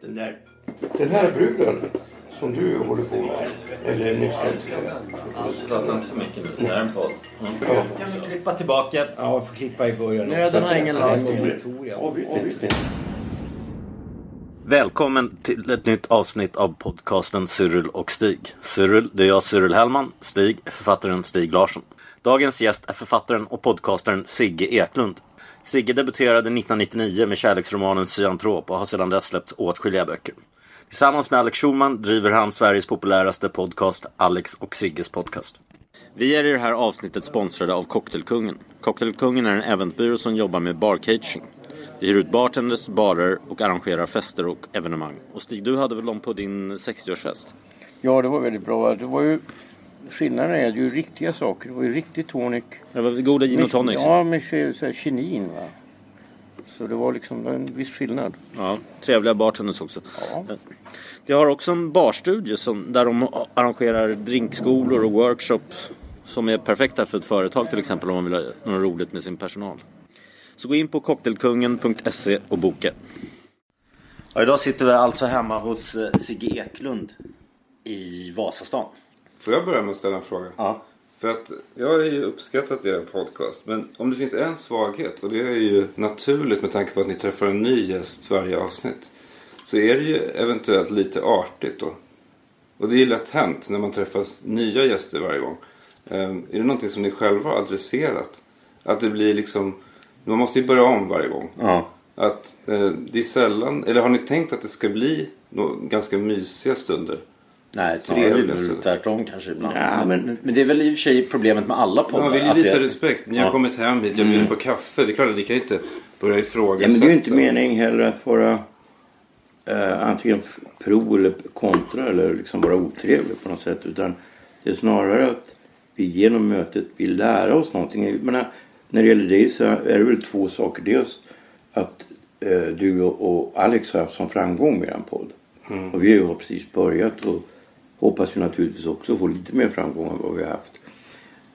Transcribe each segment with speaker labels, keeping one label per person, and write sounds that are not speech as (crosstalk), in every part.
Speaker 1: Den där... Den här bruden som du håller på med. Eller nyss
Speaker 2: Prata inte för mycket nu. Det här är en podd. Mm.
Speaker 1: Ja.
Speaker 2: Kan vi klippa tillbaka?
Speaker 1: Ja, jag får klippa i början.
Speaker 2: Nöden har ingen lag.
Speaker 3: Välkommen till ett nytt avsnitt av podcasten Cyril och Stig. Cyril, det är jag Cyril Hellman. Stig författaren Stig Larsson. Dagens gäst är författaren och podcastaren Sigge Eklund. Sigge debuterade 1999 med kärleksromanen Cyantrop och har sedan dess släppt åtskilliga böcker. Tillsammans med Alex Schulman driver han Sveriges populäraste podcast, Alex och Sigges podcast. Vi är i det här avsnittet sponsrade av Cocktailkungen. Cocktailkungen är en eventbyrå som jobbar med barcaging. Vi hyr ut bartenders, barer och arrangerar fester och evenemang. Och Stig, du hade väl dem på din 60-årsfest?
Speaker 1: Ja, det var väldigt bra. Det var ju... Skillnaden är ju riktiga saker. Det var ju riktig tonic.
Speaker 3: Det var goda gin och tonic.
Speaker 1: Ja, med så kinin va. Så det var liksom det en viss skillnad.
Speaker 3: Ja, trevliga bartenders också.
Speaker 1: Ja.
Speaker 3: De har också en barstudie som, där de arrangerar drinkskolor och workshops som är perfekta för ett företag till exempel om man vill ha något roligt med sin personal. Så gå in på cocktailkungen.se och boka. Ja, idag sitter vi alltså hemma hos eh, Sigge Eklund i Vasastan.
Speaker 4: Får jag börja med att ställa en fråga?
Speaker 3: Ja.
Speaker 4: För att jag har ju uppskattat er podcast. Men om det finns en svaghet och det är ju naturligt med tanke på att ni träffar en ny gäst varje avsnitt. Så är det ju eventuellt lite artigt då. Och det är ju lätt hänt när man träffar nya gäster varje gång. Ehm, är det någonting som ni själva har adresserat? Att det blir liksom, man måste ju börja om varje gång.
Speaker 3: Ja.
Speaker 4: Att eh, det är sällan, eller har ni tänkt att det ska bli ganska mysiga stunder?
Speaker 3: Nej,
Speaker 4: Trevligt.
Speaker 3: tvärtom kanske ibland.
Speaker 1: Ja, men-
Speaker 3: men, det är väl i och för sig problemet med alla poddar.
Speaker 4: Man vill ju visa
Speaker 3: det-
Speaker 4: respekt. Ni har
Speaker 3: Ja.
Speaker 4: kommit hem hit, jag bjuder på kaffe. Det är klart att ni kan inte börja ifrågasätta.
Speaker 1: Ja, men det är ju inte meningen heller att vara eh, antingen pro eller kontra eller liksom vara otrevlig på något sätt. Utan det är snarare att vi genom mötet vill lära oss någonting. Jag menar, när det gäller dig så är det väl två saker. Dels att eh, du och, och Alex har haft som framgång med er podd. Och vi har ju precis börjat och hoppas ju naturligtvis också få lite mer framgång än vad vi har haft.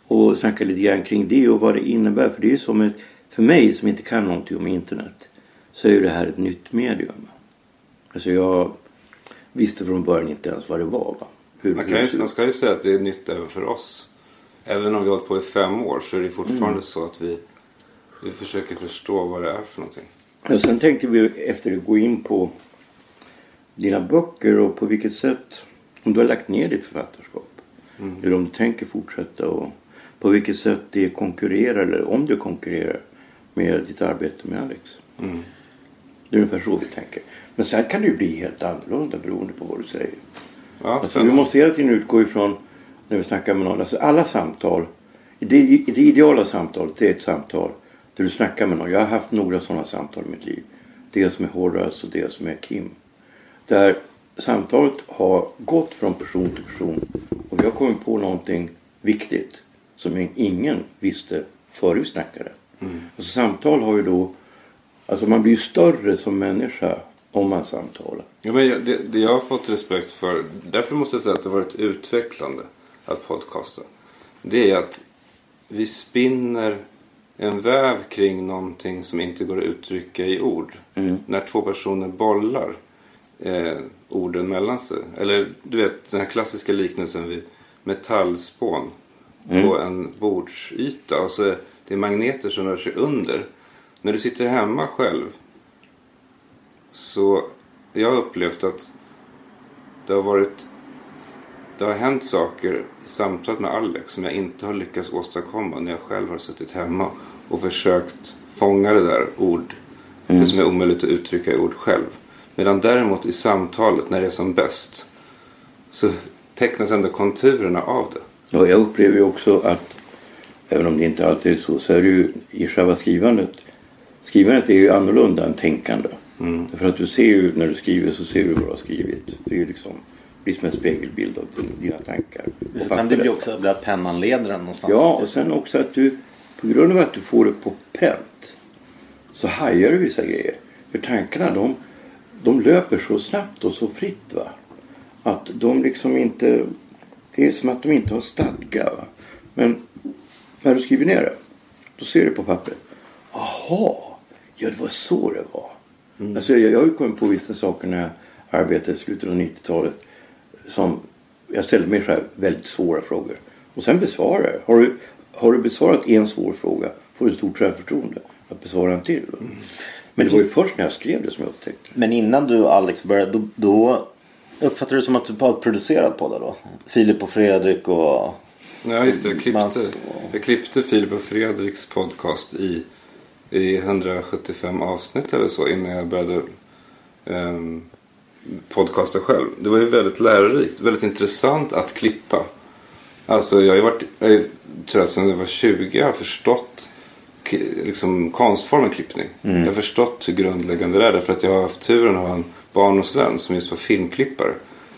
Speaker 1: Och snacka lite grann kring det och vad det innebär. För det är som ett, för mig som inte kan någonting om internet så är ju det här ett nytt medium. Alltså jag visste från början inte ens vad det var. Va? Hur,
Speaker 4: Man, kan ju, man ska ju säga att det är nytt även för oss. Även om vi har hållit på i fem år så är det fortfarande
Speaker 1: Mm.
Speaker 4: så att vi, vi försöker förstå vad det är för någonting.
Speaker 1: Och sen tänkte vi efter att gå in på dina böcker och på vilket sätt, om du har lagt ner ditt författarskap. Eller om du tänker fortsätta och på vilket sätt det konkurrerar eller om det konkurrerar med ditt arbete med Alex. Det är ungefär så vi tänker. Men sen kan det ju bli helt annorlunda beroende på vad du säger.
Speaker 4: Ja,
Speaker 1: Alltså, vi måste hela tiden utgå ifrån när vi snackar med någon. Alltså alla samtal. Det, det ideala samtalet det är ett samtal där du snackar med någon. Jag har haft några sådana samtal i mitt liv. Dels med Horace och dels med Kim. Där samtalet har gått från person till person och vi har kommit på någonting viktigt som ingen visste före vi snackade. Alltså, samtal har ju då... Alltså man blir ju större som människa om man samtalar.
Speaker 4: Ja, men jag- det, det jag har fått respekt för, därför måste jag säga att det har varit utvecklande att podcasta. Det är att vi spinner en väv kring någonting som inte går att uttrycka i ord. När två personer bollar eh, orden mellan sig. Eller du vet den här klassiska liknelsen vid metallspån på en bordsyta. Och så är det magneter som rör sig under. När du sitter hemma själv så jag har upplevt att det har varit det har hänt saker i samtalet med Alex som jag inte har lyckats åstadkomma när jag själv har suttit hemma och försökt fånga det där ord. Det som är omöjligt att uttrycka i ord själv. Medan däremot i samtalet när det är som bäst så tecknas ändå konturerna av det.
Speaker 1: Ja, jag upplever ju också att även om det inte alltid är så så är det ju i själva skrivandet skrivandet är ju annorlunda än tänkande. Mm. Därför att du ser ju när du skriver så ser du vad du har skrivit. Det är ju liksom blir som en spegelbild av dina tankar.
Speaker 3: Så kan det bli också bli att pennan leder den någonstans.
Speaker 1: Ja, och sen också att du på grund av att du får det på pränt så hajar du vissa grejer. För tankarna de, de löper så snabbt och så fritt. va. Att de liksom inte... Det är som att de inte har stadga. Va? Men när du skriver ner det, då ser du på pappret. Aha, ja det var så det var. Mm. Alltså, jag, jag har ju kommit på vissa saker när jag arbetade i slutet av 90-talet. Som jag ställde mig själv väldigt svåra frågor. Och sen besvarar jag. Har du, har du besvarat en svår fråga får du stort självförtroende att besvara en till. Mm. Men det var ju först när jag skrev det som jag upptäckte.
Speaker 3: Men innan du Alex började, då, då uppfattade du som att du har producerat på det då? Filip och Fredrik och...
Speaker 4: Ja just det, jag klippte, jag klippte Filip och Fredriks podcast i, i 175 avsnitt eller så innan jag började um, podcasta själv. Det var ju väldigt lärorikt, väldigt intressant att klippa. Alltså jag har ju varit, jag tror jag sedan jag var 20 jag har förstått liksom konstformen klippning. Mm. Jag har förstått hur grundläggande det är därför att jag har haft turen att ha en barndomsvän som just var filmklippare.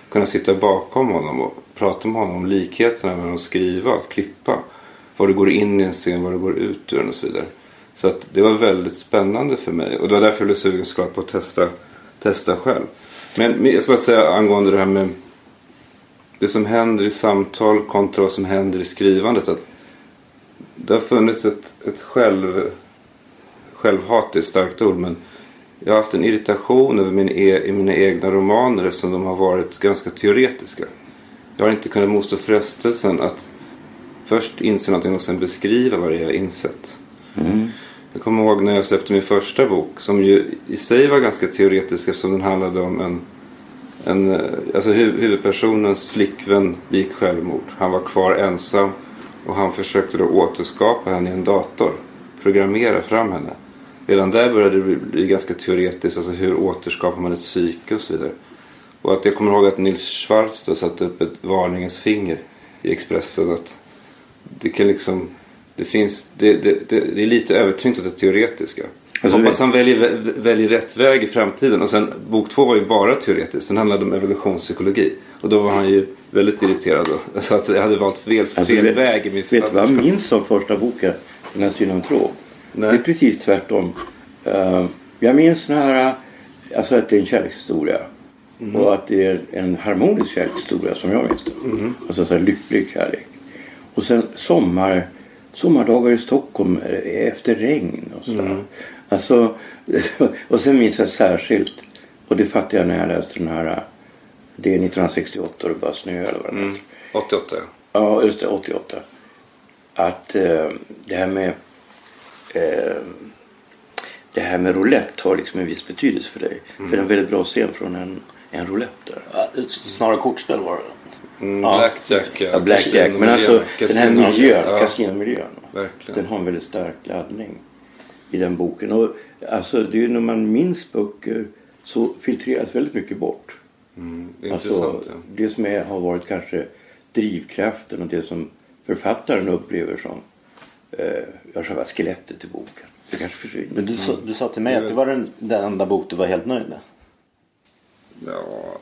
Speaker 4: Kunna sitta bakom honom och prata med honom om likheterna mellan att skriva och att klippa. Var det går in i en scen, var det går ut ur den och så vidare. Så att det var väldigt spännande för mig och det var därför jag blev sugen såklart på att testa, testa själv. Men jag ska bara säga angående det här med det som händer i samtal kontra vad som händer i skrivandet. Att det har funnits ett, ett själv, självhat, är ett starkt ord. Men jag har haft en irritation över min e, mina egna romaner eftersom de har varit ganska teoretiska. Jag har inte kunnat motstå frestelsen att först inse någonting och sen beskriva vad det är jag insett. Mm. Jag kommer ihåg när jag släppte min första bok som ju i sig var ganska teoretisk eftersom den handlade om en, en eh, alltså huvudpersonens flickvän begick självmord. Han var kvar ensam och han försökte då återskapa henne i en dator. Programmera fram henne. Redan där började det bli ganska teoretiskt. Alltså hur återskapar man ett psyke och så vidare. Och att jag kommer ihåg att Nils Schwarz då satte upp ett varningens finger i Expressen. Att det kan liksom det, finns, det, det, det, det är lite övertyngt åt det teoretiska. Alltså, hoppas han väljer, väljer rätt väg i framtiden. Och sen bok två var ju bara teoretisk. Den handlade om evolutionspsykologi. Och då var han ju väldigt irriterad. Då. Så att jag hade valt fel, fel alltså, vet, väg i min
Speaker 1: Vet du vad jag minns om första boken? Den här synantrop. Det är precis tvärtom. Uh, jag minns den här, alltså att det är en kärlekshistoria. Mm. Och att det är en harmonisk kärlekshistoria som jag minns det. Mm. Alltså en lycklig kärlek. Och sen sommar sommardagar i Stockholm eh, efter regn och sådär. Mm. Alltså, (laughs) och sen minns jag särskilt, och det fattade jag när jag läste den här, det är 1968 och det bara snö eller vad det mm.
Speaker 4: 88
Speaker 1: ja. just det, 88. Att eh, det här med eh, det här med roulette har liksom en viss betydelse för dig. Mm. För det är en väldigt bra scen från en, en roulette där.
Speaker 3: Ja, snarare kortspel var det.
Speaker 4: Mm, ja. Blackjack,
Speaker 1: ja. Blackjack. Men alltså den här miljön, ja. kasinamiljön. Den har en väldigt stark laddning i den boken. Och alltså det är ju när man minns böcker så filtreras väldigt mycket bort.
Speaker 4: Mm, det, alltså, ja.
Speaker 1: det som är, har varit kanske drivkraften och det som författaren upplever som eh, själva skelettet i boken. Det kanske försvinner.
Speaker 3: Men du, sa, du sa till mig att det var den, den enda bok du var helt nöjd med.
Speaker 4: Ja,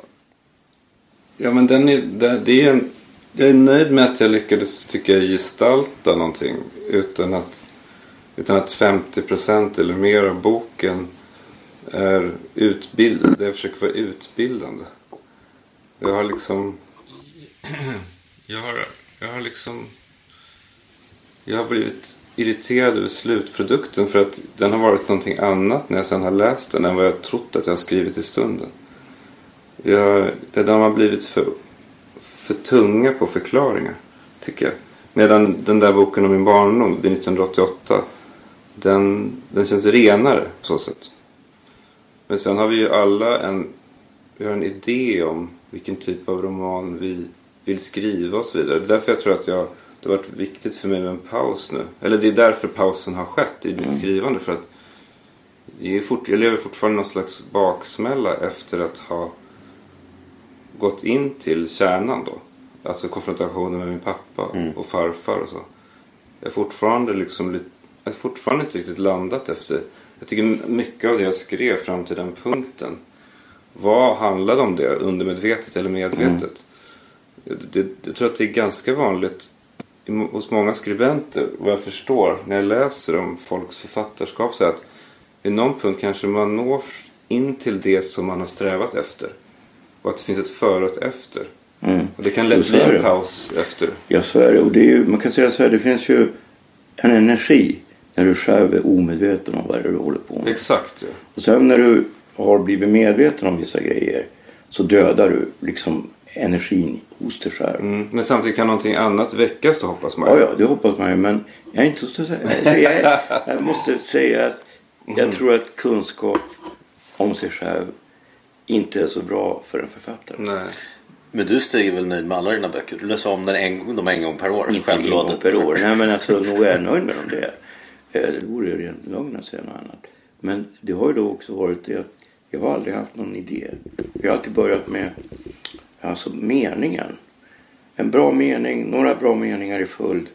Speaker 4: Ja men den är, det är en, jag är nöjd med att jag lyckades tycker jag gestalta någonting utan att, utan att 50% eller mer av boken är utbildad. Jag försöker vara utbildande. Jag har liksom (clears throat) jag har, jag har liksom jag har blivit irriterad över slutprodukten för att den har varit någonting annat när jag sen har läst den än vad jag trott att jag har skrivit i stunden. Jag, de har blivit för, för tunga på förklaringar. Tycker jag. Medan den där boken om min barndom, det är 1988. Den, den känns renare på så sätt. Men sen har vi ju alla en, vi har en idé om vilken typ av roman vi vill skriva och så vidare. Det är därför jag tror att jag, det har varit viktigt för mig med en paus nu. Eller det är därför pausen har skett i mitt mm. skrivande. För att jag, fort, jag lever fortfarande någon slags baksmälla efter att ha gått in till kärnan då. Alltså konfrontationen med min pappa mm. och farfar och så. Jag är fortfarande liksom jag är fortfarande inte riktigt landat efter Jag tycker mycket av det jag skrev fram till den punkten vad handlade om det? Undermedvetet eller medvetet? Mm. Det, jag tror att det är ganska vanligt hos många skribenter, vad jag förstår när jag läser om folks författarskap, så att vid någon punkt kanske man når in till det som man har strävat efter. Och att det finns ett före och ett efter. Mm. Och det kan lätt bli en paus efter.
Speaker 1: Ja, så är det. Och det är ju, man kan säga så här, det finns ju en energi när du själv är omedveten om vad det är du håller på med.
Speaker 4: Exakt. Ja.
Speaker 1: Och sen när du har blivit medveten om vissa grejer så dödar du liksom energin hos dig själv. Mm.
Speaker 4: Men samtidigt kan någonting annat väckas då hoppas man
Speaker 1: ju. Ja, ja, det hoppas man ju. Men jag är inte så (laughs) jag, jag måste säga att jag mm. tror att kunskap om sig själv inte är så bra för en författare.
Speaker 4: Nej.
Speaker 3: Men du Stig är väl nöjd med alla dina böcker? Du läser om den en, de en gång per år?
Speaker 1: Inte en gång per år. Nej men alltså nog är jag nöjd med dem det. Eh, det vore ju rent lögn att säga något annat. Men det har ju då också varit det att jag har aldrig haft någon idé. Jag har alltid börjat med alltså meningen. En bra mening, några bra meningar i följd.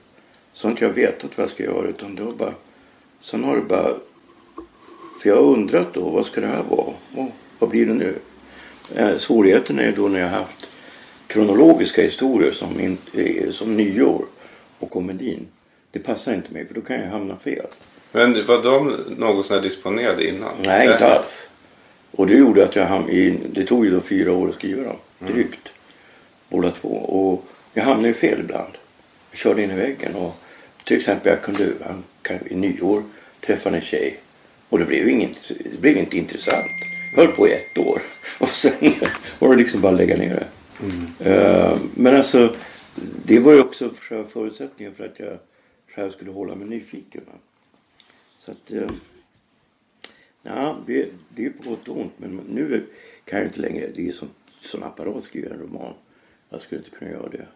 Speaker 1: Så har inte jag vetat vad jag ska göra utan det har bara... Sen har det bara... För jag har undrat då, vad ska det här vara? Och, vad blir det nu? Eh, svårigheten är ju då när jag har haft kronologiska historier som, in, eh, som nyår och komedin. Det passar inte mig för då kan jag hamna fel.
Speaker 4: Men var de något disponerade innan?
Speaker 1: Nej, inte alls. Och det gjorde att jag hamnade i, det tog ju då fyra år att skriva dem. Mm. Drygt. Båda två. Och jag hamnade ju fel ibland. Jag körde in i väggen och till exempel jag kunde, i nyår träffa en tjej. Och det blev, inget, det blev inte intressant. Jag höll på i ett år. (laughs) Och sen var det liksom bara att lägga ner det. Mm. Uh, men alltså det var ju också förutsättningen för att jag själv skulle hålla mig nyfiken. Så att Eh, Ja, det, det är på gott och ont. Men nu kan jag inte längre. Det är som, som apparat att skriva en roman. Jag skulle inte kunna göra det.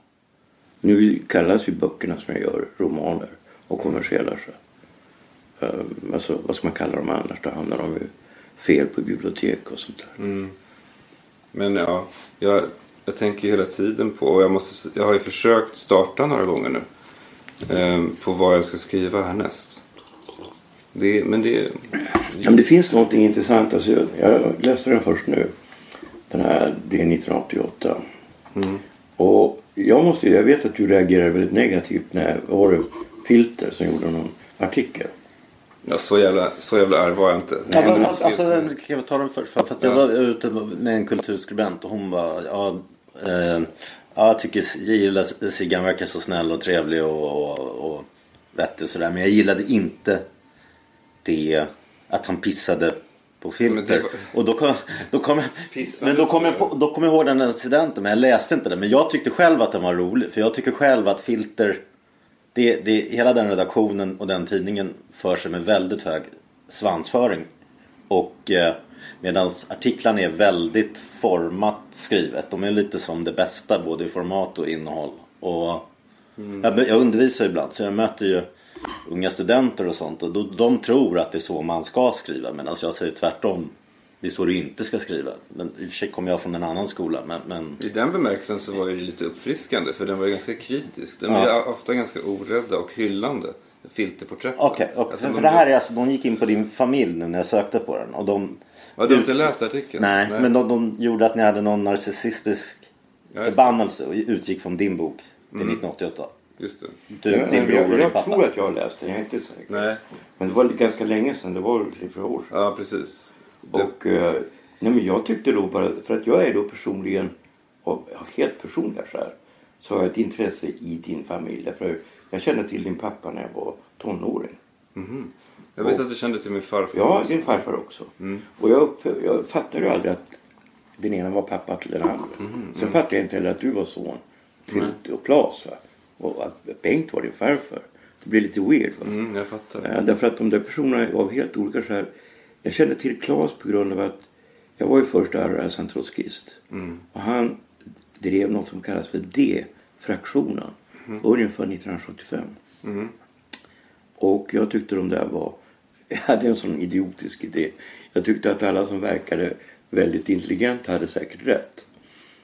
Speaker 1: Nu kallas ju böckerna som jag gör romaner och kommersiella. Så. Um, alltså, vad ska man kalla dem annars? Då hamnar de ju fel på bibliotek och sånt där.
Speaker 4: Mm. Men ja, jag, jag tänker hela tiden på, och jag, måste, jag har ju försökt starta några gånger nu. Um, på vad jag ska skriva härnäst. Det, men det...
Speaker 1: Ja, men det finns någonting intressant. Alltså, jag, jag läste den först nu. Den här, det är 1988. Mm. Och jag, måste, jag vet att du reagerade väldigt negativt när var det Filter som gjorde någon artikel.
Speaker 4: Ja, så jävla, så jävla arg var jag inte.
Speaker 3: Ja, men, alltså, alltså, kan vi ta den först? För, för att jag var ute med en kulturskribent och hon var... Ja, eh, ja, jag tycker gillar Siggan verkar så snäll och trevlig och, och, och vettig och sådär. Men jag gillade inte det att han pissade på filter. Var... Och då kom, då kom, jag, (laughs) men då kom, jag på, då kom jag ihåg den incidenten men jag läste inte den. Men jag tyckte själv att den var rolig. För jag tycker själv att filter, det, det, hela den redaktionen och den tidningen för sig med väldigt hög svansföring. Och eh, medan artiklarna är väldigt format skrivet. De är lite som det bästa både i format och innehåll. Och mm. jag, jag undervisar ibland så jag möter ju unga studenter och sånt. Och då, de tror att det är så man ska skriva medan jag säger tvärtom. Det är så du inte ska skriva. Men i och för sig kommer jag från en annan skola. Men, men...
Speaker 4: I den bemärkelsen så var det lite uppfriskande för den var ganska kritisk. Den ja. var ofta ganska orädda och hyllande. Filterporträtten.
Speaker 3: Okej, okay, okay. alltså, för, för det här är alltså, de gick in på din familj nu när jag sökte på den. Och de,
Speaker 4: ja, du har inte läst artikeln?
Speaker 3: Nej, Nej. men de, de, gjorde att ni hade någon narcissistisk ja, förbannelse och utgick från din bok till mm. 1988.
Speaker 4: Just det.
Speaker 3: Du, ja, din bror
Speaker 1: jag, jag tror att jag har läst den, jag är inte säker.
Speaker 4: Nej.
Speaker 1: Men det var ganska länge sedan, det var tre, fyra år sedan.
Speaker 4: Ja, precis.
Speaker 1: Och eh, nej, men jag tyckte då bara, för att jag är då personligen, av, av helt personliga skäl, så har jag ett intresse i din familj. För jag kände till din pappa när jag var tonåring.
Speaker 4: Mm. Jag vet och, att du kände till min farfar.
Speaker 1: Ja, din farfar också. Mm. Och jag, jag fattade ju aldrig att den ena var pappa till den andra. Mm -hmm. Sen fattade jag inte heller att du var son till mm. Claes. Va? och att Bengt var din farfar. Det blir lite weird. Va?
Speaker 4: Mm, jag fattar.
Speaker 1: Ja, därför att de där personerna av helt olika skäl. Jag kände till Claes på grund av att jag var ju först RRS trotskist. Mm. Och han drev något som kallas för D-fraktionen. Mm. Ungefär 1975. Mm. Och jag tyckte de där var... Jag hade en sån idiotisk idé. Jag tyckte att alla som verkade väldigt intelligent hade säkert rätt.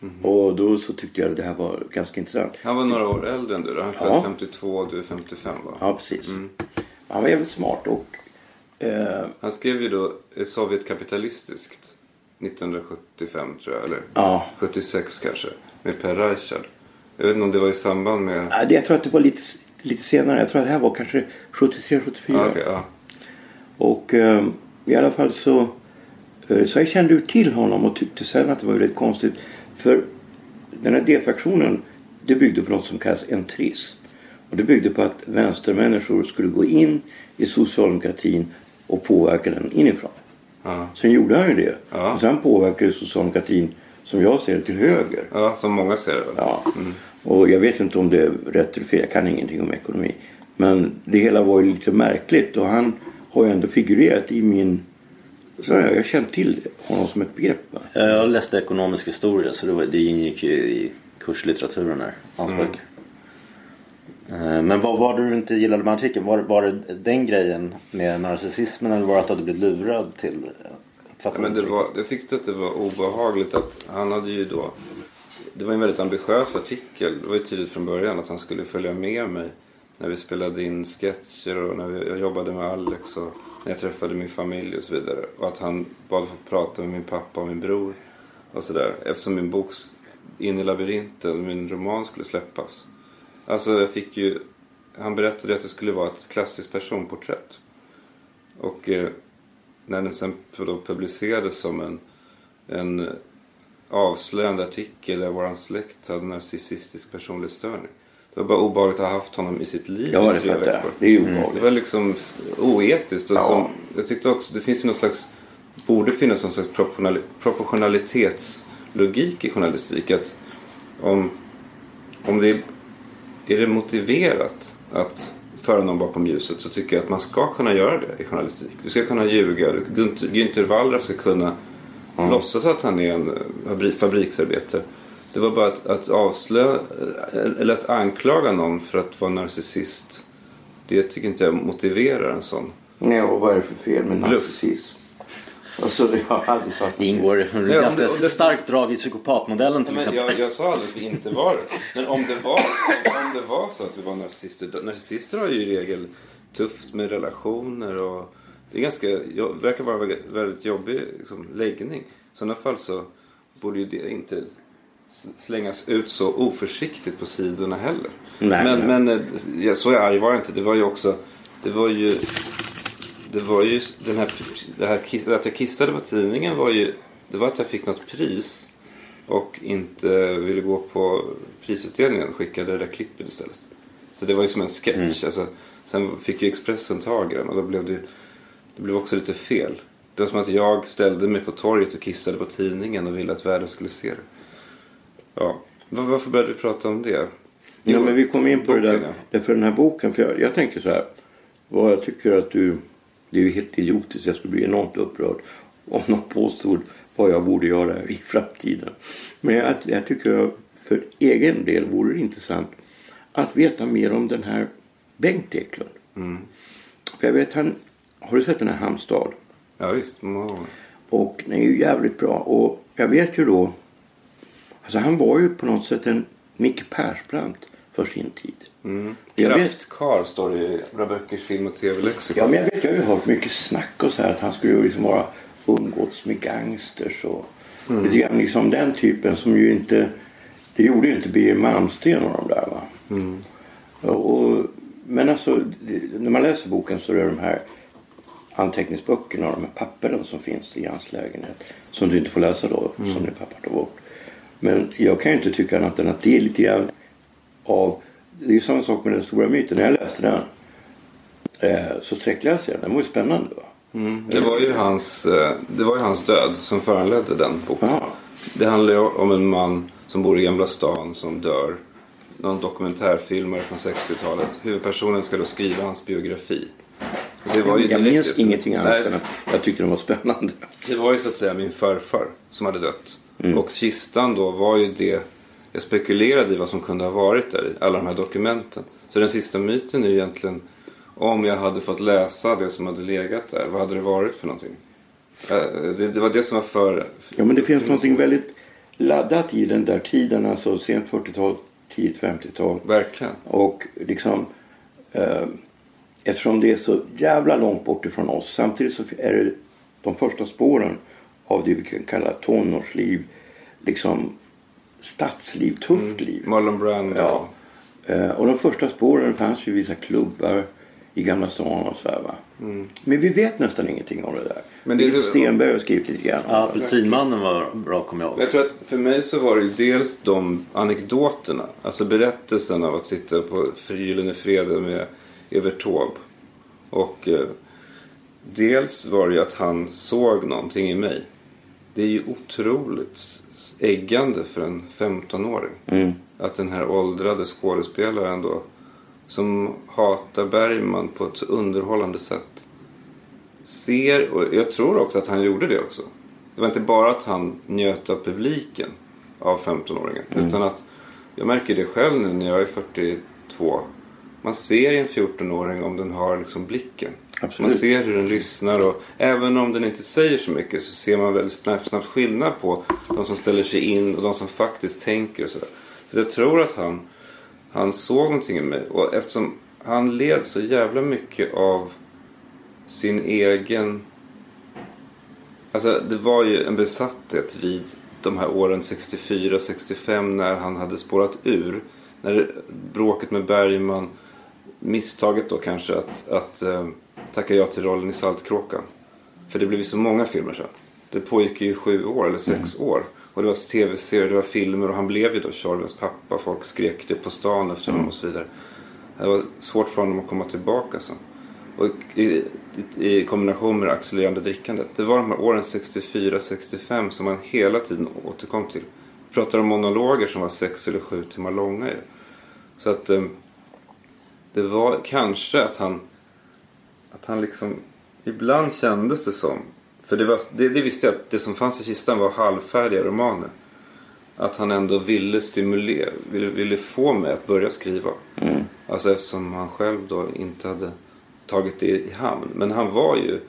Speaker 1: Mm. Och då så tyckte jag att det här var ganska intressant.
Speaker 4: Han var några år äldre än du då? Han är ja. 52 och du är 55 va?
Speaker 1: Ja precis. Mm. Han var jävligt smart och Eh,
Speaker 4: Han skrev ju då eh, Sovjet kapitalistiskt 1975 tror jag, eller
Speaker 1: ja.
Speaker 4: 76 kanske. Med Per Reichard. Jag vet inte om det var i samband med...
Speaker 1: Ja, det- Jag tror att det var lite, lite senare. Jag tror att det här var kanske 73, 74.
Speaker 4: Ja, okej, ja.
Speaker 1: Och eh, i alla fall så, eh, så jag kände ju till honom och tyckte sen att det var väldigt konstigt. För den här D-fraktionen det byggde på något som kallas entrism. Och det byggde på att vänstermänniskor skulle gå in i socialdemokratin och påverka den inifrån.
Speaker 4: Ja.
Speaker 1: Sen gjorde han ju det.
Speaker 4: Ja.
Speaker 1: Och sen påverkade socialdemokratin som jag ser det till höger.
Speaker 4: ja, som många ser det.
Speaker 1: Ja. Och jag vet inte om det är rätt eller fel. Jag kan ingenting om ekonomi. Men det hela var ju lite märkligt och han har ju ändå figurerat i min... Så jag har känt till honom som ett begrepp.
Speaker 3: Jag läste ekonomisk historia så det, var, det ingick ju i kurslitteraturen där. Hans böcker. Eh, Men vad var det du inte gillade med artikeln? Var, var det den grejen med narcissismen eller var det att du hade blivit lurad till?
Speaker 4: Ja, men det var, jag tyckte att det var obehagligt att han hade ju då... Det var en väldigt ambitiös artikel. Det var ju tydligt från början att han skulle följa med mig när vi spelade in sketcher och när vi, jag jobbade med Alex och när jag träffade min familj och så vidare. Och att han bad få prata med min pappa och min bror och sådär. Eftersom min bok In i labyrinten, min roman skulle släppas. Alltså jag fick ju... Han berättade att det skulle vara ett klassiskt personporträtt. Och eh, när den sen då publicerades som en, en avslöjande artikel där våran släkt hade narcissistisk personlighetsstörning. Det var bara obehagligt att ha haft honom i sitt liv
Speaker 1: Ja,
Speaker 4: i
Speaker 1: det
Speaker 4: tre veckor.
Speaker 1: Det är ju
Speaker 4: Det
Speaker 1: obehagligt.
Speaker 4: var liksom oetiskt. Och
Speaker 1: Ja.
Speaker 4: som, jag tyckte också, det finns ju någon slags, borde finnas någon slags proportionali- proportionalitetslogik i journalistik. Att om, om det är, är det motiverat att föra någon bakom ljuset så tycker jag att man ska kunna göra det i journalistik. Du ska kunna ljuga. Günther, Wallraff ska kunna låtsas att han är en eh, fabri- fabriksarbetare. Det var bara att, att avslöja eller att anklaga någon för att vara narcissist. Det tycker inte jag motiverar en sån.
Speaker 1: Nej, och vad är det för fel med
Speaker 4: Bluff.
Speaker 1: narcissism? Alltså, jag har aldrig fattat.
Speaker 3: Det ingår
Speaker 4: om
Speaker 3: ganska
Speaker 4: det- det-
Speaker 3: starkt drag i psykopatmodellen till
Speaker 4: Men
Speaker 3: exempel.
Speaker 4: jag, jag sa aldrig att vi inte var det. Men om det var, om det var så att vi var narcissister. Narcissister har ju i regel tufft med relationer och det är ganska, verkar vara väldigt jobbig liksom, läggning. I sådana fall så borde ju det inte slängas ut så oförsiktigt på sidorna heller.
Speaker 1: Nej,
Speaker 4: men
Speaker 1: nej.
Speaker 4: men eh, ja, så arg var jag inte. Det var ju också, det var ju det var ju den här, det här att jag kissade på tidningen var ju det var att jag fick något pris och inte ville gå på prisutdelningen skickade det där klippet istället. Så det var ju som en sketch. Alltså, sen fick ju Expressen tag i den och då blev det, det blev också lite fel. Det var som att jag ställde mig på torget och kissade på tidningen och ville att världen skulle se det. Ja. Var, varför började vi prata om det?
Speaker 1: Ja, men vi kom in på det
Speaker 4: boken,
Speaker 1: där.
Speaker 4: ja.
Speaker 1: Därför den här boken. För jag, jag tänker så här. Vad jag tycker att du... Det är ju helt idiotiskt. Jag skulle bli enormt upprörd om någon påstod vad jag borde göra i framtiden. Men jag, jag tycker för egen del vore det intressant att veta mer om den här Bengt Eklund. För jag vet han... Har du sett den här Hamstad?
Speaker 4: Ja visst, gånger.
Speaker 1: Och den är ju jävligt bra. Och jag vet ju då... Alltså han var ju på något sätt en Micke Persbrandt för sin tid.
Speaker 4: Mm.
Speaker 1: Jag vet-
Speaker 4: Kraftkar står det i Bra Böckers film och tv-lexikon.
Speaker 1: Ja, men jag vet, jag har ju hört mycket snack och så här att han skulle ju liksom vara umgåtts med gangsters och lite grann liksom den typen som ju inte, det gjorde ju inte Birger Malmsten och de där va. Och, och, men alltså när man läser boken så är det de här anteckningsböckerna och de här pappren som finns i hans lägenhet. Som du inte får läsa då, som din pappa tog bort. Men jag kan ju inte tycka annat än att det är lite grann av, det är ju samma sak med den stora myten. När jag läste den eh, så sträckläste jag den. Den var ju spännande. Va?
Speaker 4: Det var ju hans, eh, det var ju hans död som föranledde den boken.
Speaker 1: Ja.
Speaker 4: Det handlar ju om en man som bor i Gamla stan som dör. Någon dokumentärfilmare från 60-talet. Huvudpersonen ska då skriva hans biografi. Det var ju
Speaker 1: jag minns ingenting annat
Speaker 4: Nej,
Speaker 1: än att jag tyckte den var spännande.
Speaker 4: Det var ju så att säga min farfar som hade dött.
Speaker 1: Mm.
Speaker 4: Och kistan då var ju det. Jag spekulerade i vad som kunde ha varit där i alla de här dokumenten. Så den sista myten är ju egentligen om jag hade fått läsa det som hade legat där. Vad hade det varit för någonting? Eh, Det, det var det som var för...
Speaker 1: Ja men det finns någonting väldigt laddat i den där tiden. Alltså sent 40-tal, tidigt 50-tal.
Speaker 4: Verkligen.
Speaker 1: Och liksom eh, eftersom det är så jävla långt bort ifrån oss. Samtidigt så är det de första spåren av det vi kan kalla tonårsliv. Liksom stadsliv, tufft liv.
Speaker 4: Marlon Brando.
Speaker 1: Ja. Eh, Och de första spåren fanns ju i vissa klubbar i Gamla stan och så här, va. Men vi vet nästan ingenting om det där.
Speaker 4: Mm. Men det är-
Speaker 1: Stenberg har skrivit lite grann.
Speaker 3: Ja, Apelsinmannen var bra kommer jag ihåg.
Speaker 4: Jag tror att för mig så var det ju dels de anekdoterna. Alltså berättelsen av att sitta på Gyllene Freden med Evert Taube. Och eh, dels var det ju att han såg någonting i mig. Det är ju otroligt äggande för en 15-åring.
Speaker 1: Mm.
Speaker 4: Att den här åldrade skådespelaren då som hatar Bergman på ett så underhållande sätt ser, och jag tror också att han gjorde det också. Det var inte bara att han njöt av publiken av 15-åringen. Utan att jag märker det själv nu när jag är 42. Man ser i en 14-åring om den har liksom blicken.
Speaker 1: Absolut.
Speaker 4: Man ser hur den lyssnar och även om den inte säger så mycket så ser man väldigt snabbt, snabbt skillnad på de som ställer sig in och de som faktiskt tänker och sådär. Så jag tror att han, han såg någonting i mig och eftersom han led så jävla mycket av sin egen... Alltså det var ju en besatthet vid de här åren 64-65 när han hade spårat ur. När bråket med Bergman, misstaget då kanske att, att eh, eh, tacka ja till rollen i Saltkråkan. För det blev ju så många filmer sen. Det pågick ju sju år eller sex år. Och det var tv-serier, det var filmer och han blev ju då Tjorvens pappa. Folk skrek det på stan efter honom och så vidare. Det var svårt för honom att komma tillbaka sen. Och i, i, i kombination med det accelererande drickandet. Det var de här åren 64-65 som man hela tiden återkom till. Vi pratar om monologer som var sex eller sju timmar långa ju. Så att eh, det var kanske att han att han liksom ibland kändes det som för det, var, det, det visste jag att det som fanns i kistan var halvfärdiga romaner. Att han ändå ville stimulera, ville, ville få mig att börja skriva. Alltså eftersom han själv då inte hade tagit det i hamn. Men han var ju,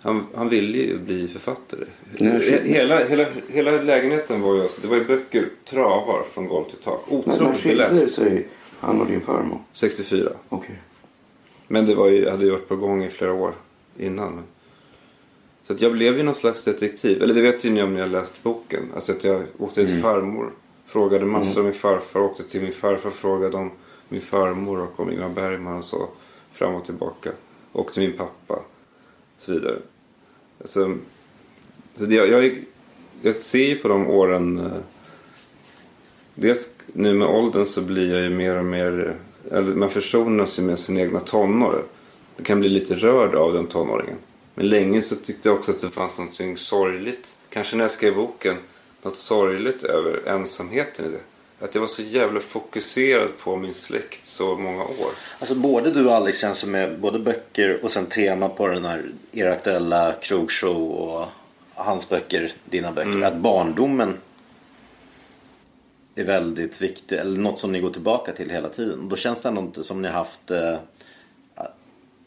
Speaker 4: han, han ville ju bli författare.
Speaker 1: Nej,
Speaker 4: hela, hela, hela lägenheten var ju, alltså, det var ju böcker, travar från golv till tak.
Speaker 1: Men när
Speaker 4: Otroligt
Speaker 1: skilde sig han och din farmor?
Speaker 4: 64.
Speaker 1: Okej.
Speaker 4: Men det var ju, hade ju varit på gång i flera år innan. Så att jag blev ju någon slags detektiv. Eller det vet ju ni om ni har läst boken. Alltså att jag åkte till farmor. Frågade massor om min farfar. Åkte till min farfar. Frågade om min farmor och om Ingmar Bergman och så. Fram och tillbaka. Och till min pappa. Och så vidare. Alltså, så det, jag, jag, jag ser ju på de åren. eh, Dels nu med åldern så blir jag ju mer och mer, eller man försonas ju med sin egna tonår. Det kan bli lite rörd av den tonåringen. Men länge så tyckte jag också att det fanns något sorgligt. Kanske när jag skrev boken. Något sorgligt över ensamheten i det. Att jag var så jävla fokuserad på min släkt så många år.
Speaker 3: Alltså både du och Alex känns som med både böcker och sen tema på den här er aktuella krogshow och hans böcker, dina böcker. Att barndomen är väldigt viktig, eller något som ni går tillbaka till hela tiden. Då känns det ändå inte som ni har haft eh,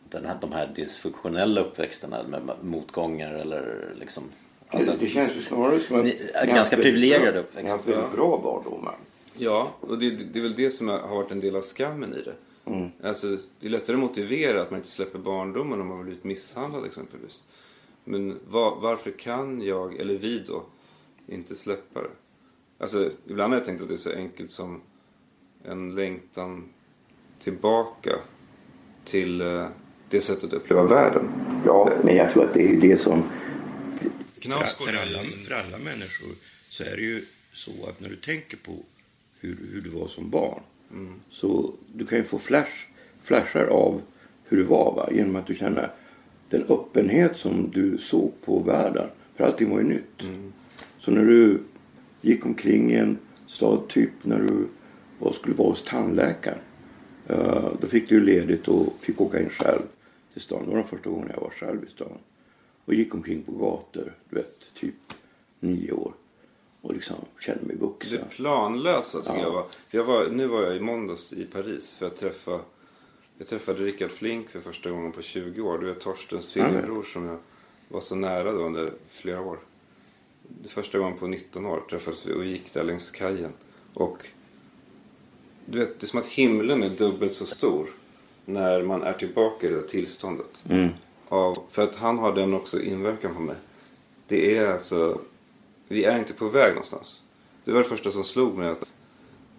Speaker 3: den här, de här dysfunktionella uppväxterna med motgångar eller liksom...
Speaker 1: Det, det känns ju snarare som har
Speaker 3: ganska
Speaker 1: bra-
Speaker 3: uppväxt.
Speaker 1: Ni har haft väldigt bra barndomar.
Speaker 4: Ja, och det, det är väl det som har varit en del av skammen i det. Alltså, det är lättare att motivera att man inte släpper barndomen om man har blivit misshandlad exempelvis. Men va- varför kan jag, eller vi då, inte släppa det? Alltså, ibland har jag tänkt att det är så enkelt som en längtan tillbaka till eh, det sättet att uppleva världen.
Speaker 1: Ja, men jag tror att det är det som...
Speaker 4: Knas
Speaker 1: för, alla, för alla människor så är det ju så att när du tänker på hur, hur du var som barn så du kan ju få flash, flashar av hur du var va? genom att du känner den öppenhet som du såg på världen. För allting var ju nytt. Så när du gick omkring i en stad, typ när du var, skulle vara hos tandläkaren. eh, då fick du ledigt och fick åka in själv till stan. Det var den första gången jag var själv i stan. Och gick omkring på gator, du vet, typ nio år. Och liksom kände mig vuxen.
Speaker 4: Det planlösa tycker
Speaker 1: Ja.
Speaker 4: jag var. För jag var. Nu var jag i måndags i Paris för att träffa Jag träffade Rickard Flink för första gången på 20 år. Du är Torstens tvillingbror som jag var så nära då under flera år. Det första gången på 19 år träffades vi och gick där längs kajen. Och du vet, det är som att himlen är dubbelt så stor när man är tillbaka i det där tillståndet. Av, för att han har den också inverkan på mig. Det är alltså, vi är inte på väg någonstans. Det var det första som slog mig att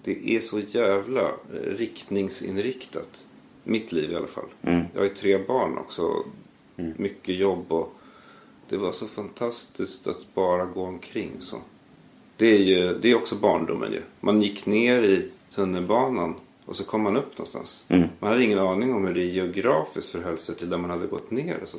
Speaker 4: det är så jävla riktningsinriktat. Mitt liv i alla fall. Jag har ju tre barn också. Mycket jobb och det var så fantastiskt att bara gå omkring så. Det är ju det är också barndomen ju. Man gick ner i tunnelbanan och så kom man upp någonstans. Man hade ingen aning om hur det geografiskt förhöll sig till där man hade gått ner. Och så.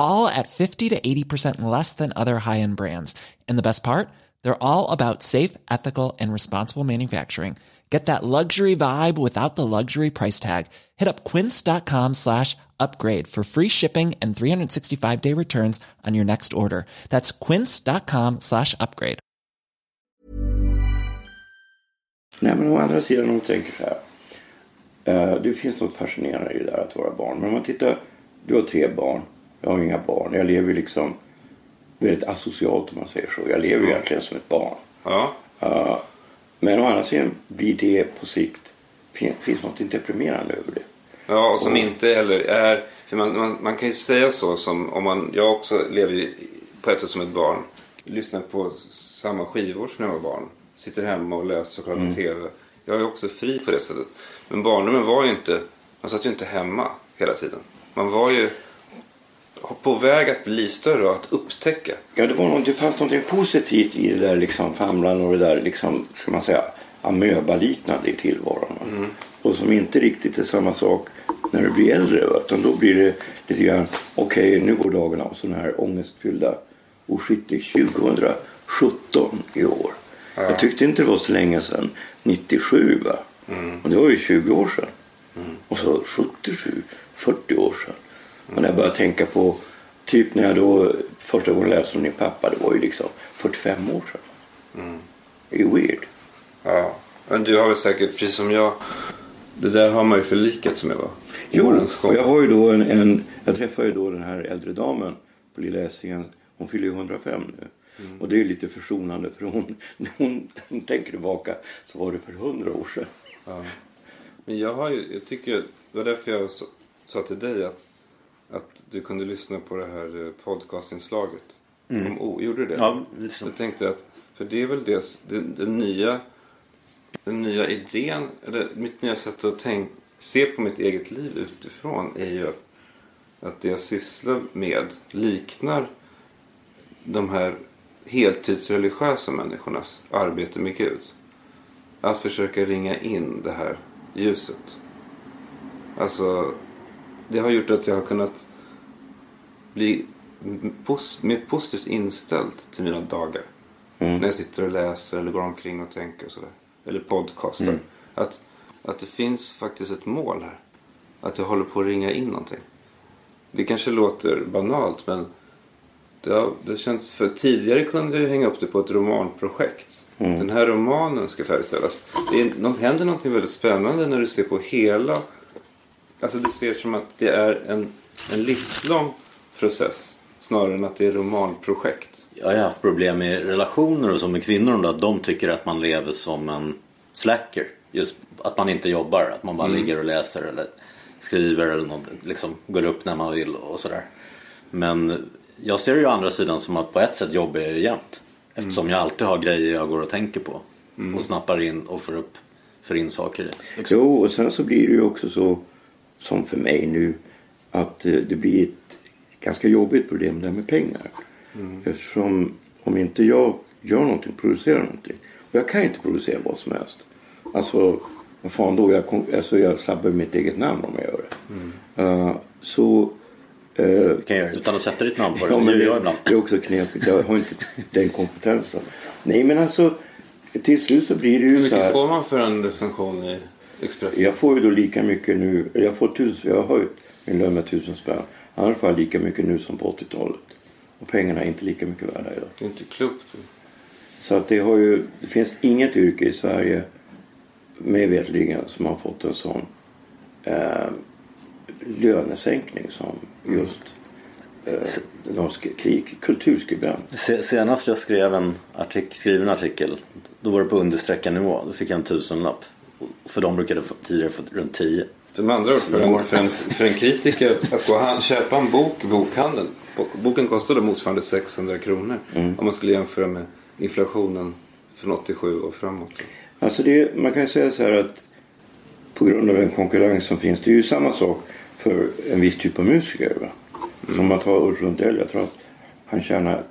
Speaker 5: all at 50 to 80% less than other high end brands. And the best part? They're all about safe, ethical, and responsible manufacturing. Get that luxury vibe without the luxury price tag. Hit up quince.com slash upgrade for free shipping and 365 day returns on your next order. That's quince.com slash upgrade.
Speaker 1: Nej, men å andra sidan man tänker så här. Eh, det finns något fascinerande i det där att vara barn. Men om man tittar. Du har tre barn. Jag har inga barn. Jag lever liksom väldigt asocialt om man säger så. Jag lever egentligen som ett barn.
Speaker 4: Ja,
Speaker 1: Eh, men å andra sidan blir det på sikt. fin- Finns något deprimerande över det.
Speaker 4: ja och som inte heller är... För man, man, man kan ju säga så som om man... Jag också lever ju på ett sätt som ett barn. Lyssnar på samma skivor som när jag var barn. Sitter hemma och läser och kollar på TV. Jag är också fri på det sättet. Men barndomen var ju inte... Man satt ju inte hemma hela tiden. Man var ju på väg att bli större och att upptäcka.
Speaker 1: Ja, det, var något, det fanns något positivt i det där liksom famlande och det där liksom, ska man säga, amöbaliknande i tillvaron. Och som inte riktigt är samma sak när du blir äldre. Va? Utan då blir det lite grann, okej nu går dagarna och sådana här ångestfyllda, det är 2017 i år. Jag tyckte inte det var så länge sedan, 97 va. Och det var ju 20 år sedan. Och så 77, 40 år sedan. Och när jag började tänka på, typ när jag då första gången läste om din pappa, det var ju liksom 45 år sedan. Det är weird.
Speaker 4: Ja, men du har väl säkert, precis som jag, det där har man ju förlikat med va?
Speaker 1: Jo, och jag har ju då en, en jag träffade ju då den här äldre damen på Lilla Essingen. Hon fyller ju 105 nu. Och det är lite försonande för hon, när hon, hon (laughs) tänker tillbaka så var det för 100 år sedan.
Speaker 4: Men jag har ju, jag tycker, det var därför jag sa till dig att, att du kunde lyssna på det här eh, podcastinslaget. Om O, gjorde du det?
Speaker 3: Ja, liksom.
Speaker 4: Jag tänkte att, för det är väl det, den, den nya, den nya idén, eller mitt nya sätt att tänk, se på mitt eget liv utifrån är ju att, att det jag sysslar med liknar de här heltidsreligiösa människornas arbete med Gud. Att försöka ringa in det här ljuset. Alltså, det har gjort att jag har kunnat bli pos- mer positivt inställd till mina dagar. När jag sitter och läser eller går omkring och tänker och sådär. Eller podcastar. Att, att det finns faktiskt ett mål här. Att jag håller på att ringa in någonting. Det kanske låter banalt men det, har, det känns för tidigare kunde jag hänga upp det på ett romanprojekt. Den här romanen ska färdigställas. Det är, händer någonting väldigt spännande när du ser på hela... Alltså du ser som att det är en, en livslång process. Snarare än att det är romanprojekt.
Speaker 3: Jag har haft problem med relationer och så med kvinnor. om det, Att de tycker att man lever som en slacker. Just att man inte jobbar. Att man bara ligger och läser eller skriver eller något. Liksom går upp när man vill och sådär. Men jag ser det ju å andra sidan som att på ett sätt jobbar jag ju jämt. Eftersom jag alltid har grejer jag går och tänker på. Och snappar in och får upp för in saker i. Liksom.
Speaker 1: Jo, och sen så blir det ju också så, som för mig nu, att eh, det blir ett ganska jobbigt problem där med pengar. Eftersom om inte jag gör någonting, producerar någonting. Och jag kan inte producera vad som helst. Alltså, vad fan då? Jag, kom- alltså jag sabbar mitt eget namn om jag gör det. Eh, så... eh,
Speaker 3: Du kan göra det utan att sätta ditt namn på det.
Speaker 1: Ja,
Speaker 3: det
Speaker 1: men
Speaker 3: gör jag
Speaker 1: det, det är också knepigt. Jag har inte den kompetensen. Nej, men alltså till slut så blir det
Speaker 4: Hur
Speaker 1: ju så
Speaker 4: mycket
Speaker 1: här.
Speaker 4: får man för en recension i Expressen?
Speaker 1: Jag får ju då lika mycket nu. Jag, får tusen, jag har höjt min lön med tusen spänn. Annars får jag lika mycket nu som på 80-talet. Och pengarna är inte lika mycket värda idag.
Speaker 4: Det är inte klokt.
Speaker 1: Så att det har ju, det finns inget yrke i Sverige mig veterligen som har fått en sån eh, lönesänkning som just eh, de sk- krig, kulturskribent.
Speaker 3: Se- Senast jag skrev en artik- skriven artikel då var det på understreckad nivå. Då fick jag en tusenlapp. För de brukade tidigare få runt 10.
Speaker 4: Så med andra ord, för en, för en, för en kritiker att gå hand, köpa en bok i bokhandeln. Bok- Boken kostade motsvarande 600 kronor. Om man skulle jämföra med inflationen från 87 och framåt.
Speaker 1: Alltså det, man kan säga så här att på grund av den konkurrens som finns. Det är ju samma sak för en viss typ av musiker. Va? Som man tar Ulf Lundell. Jag tror att han tjänar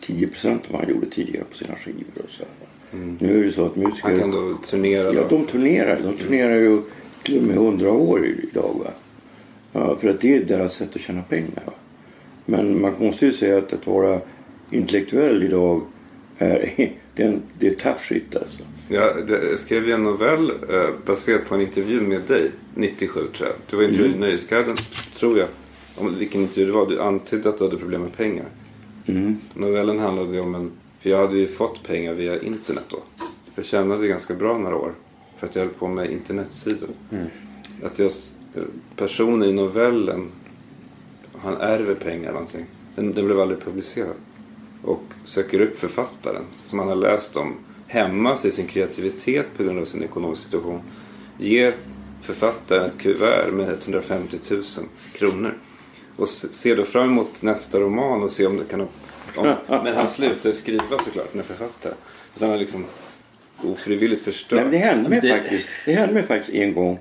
Speaker 1: 10 procent av vad han gjorde tidigare på sina skivor. Och så här. Nu är det så att musiker...
Speaker 4: Han kan då turnera.
Speaker 1: Ja, de turnerar. De turnerar ju till och med 100 år idag. Va? Ja, för att det är deras sätt att tjäna pengar. Va? Men man måste ju säga att att vara intellektuell idag är, det (laughs) det är shit alltså.
Speaker 4: Jag, skrev ju en novell eh, baserat på en intervju med dig 97 tror jag. Du var intervjuad i Nöjesguiden tror jag. Om vilken intervju det var. Du antydde att du hade problem med pengar.
Speaker 1: Mm.
Speaker 4: Novellen handlade om en... För jag hade ju fått pengar via internet då. Jag tjänade ganska bra några år. För att jag höll på med internetsidor. Att jag, personen i novellen, han ärver pengar eller någonting. Den, den blev aldrig publicerad. Och söker upp författaren som han har läst om. Hämmas i sin kreativitet på grund av sin ekonomiska situation. Ger författaren ett kuvert med 150 000 kronor. Och se- ser då fram emot nästa roman och se om det kan... Om, men han slutar skriva såklart när författare. Utan han liksom ofrivilligt förstör.
Speaker 1: Nej, men det hände mig
Speaker 3: Det-
Speaker 1: faktiskt. Det hände mig faktiskt en gång.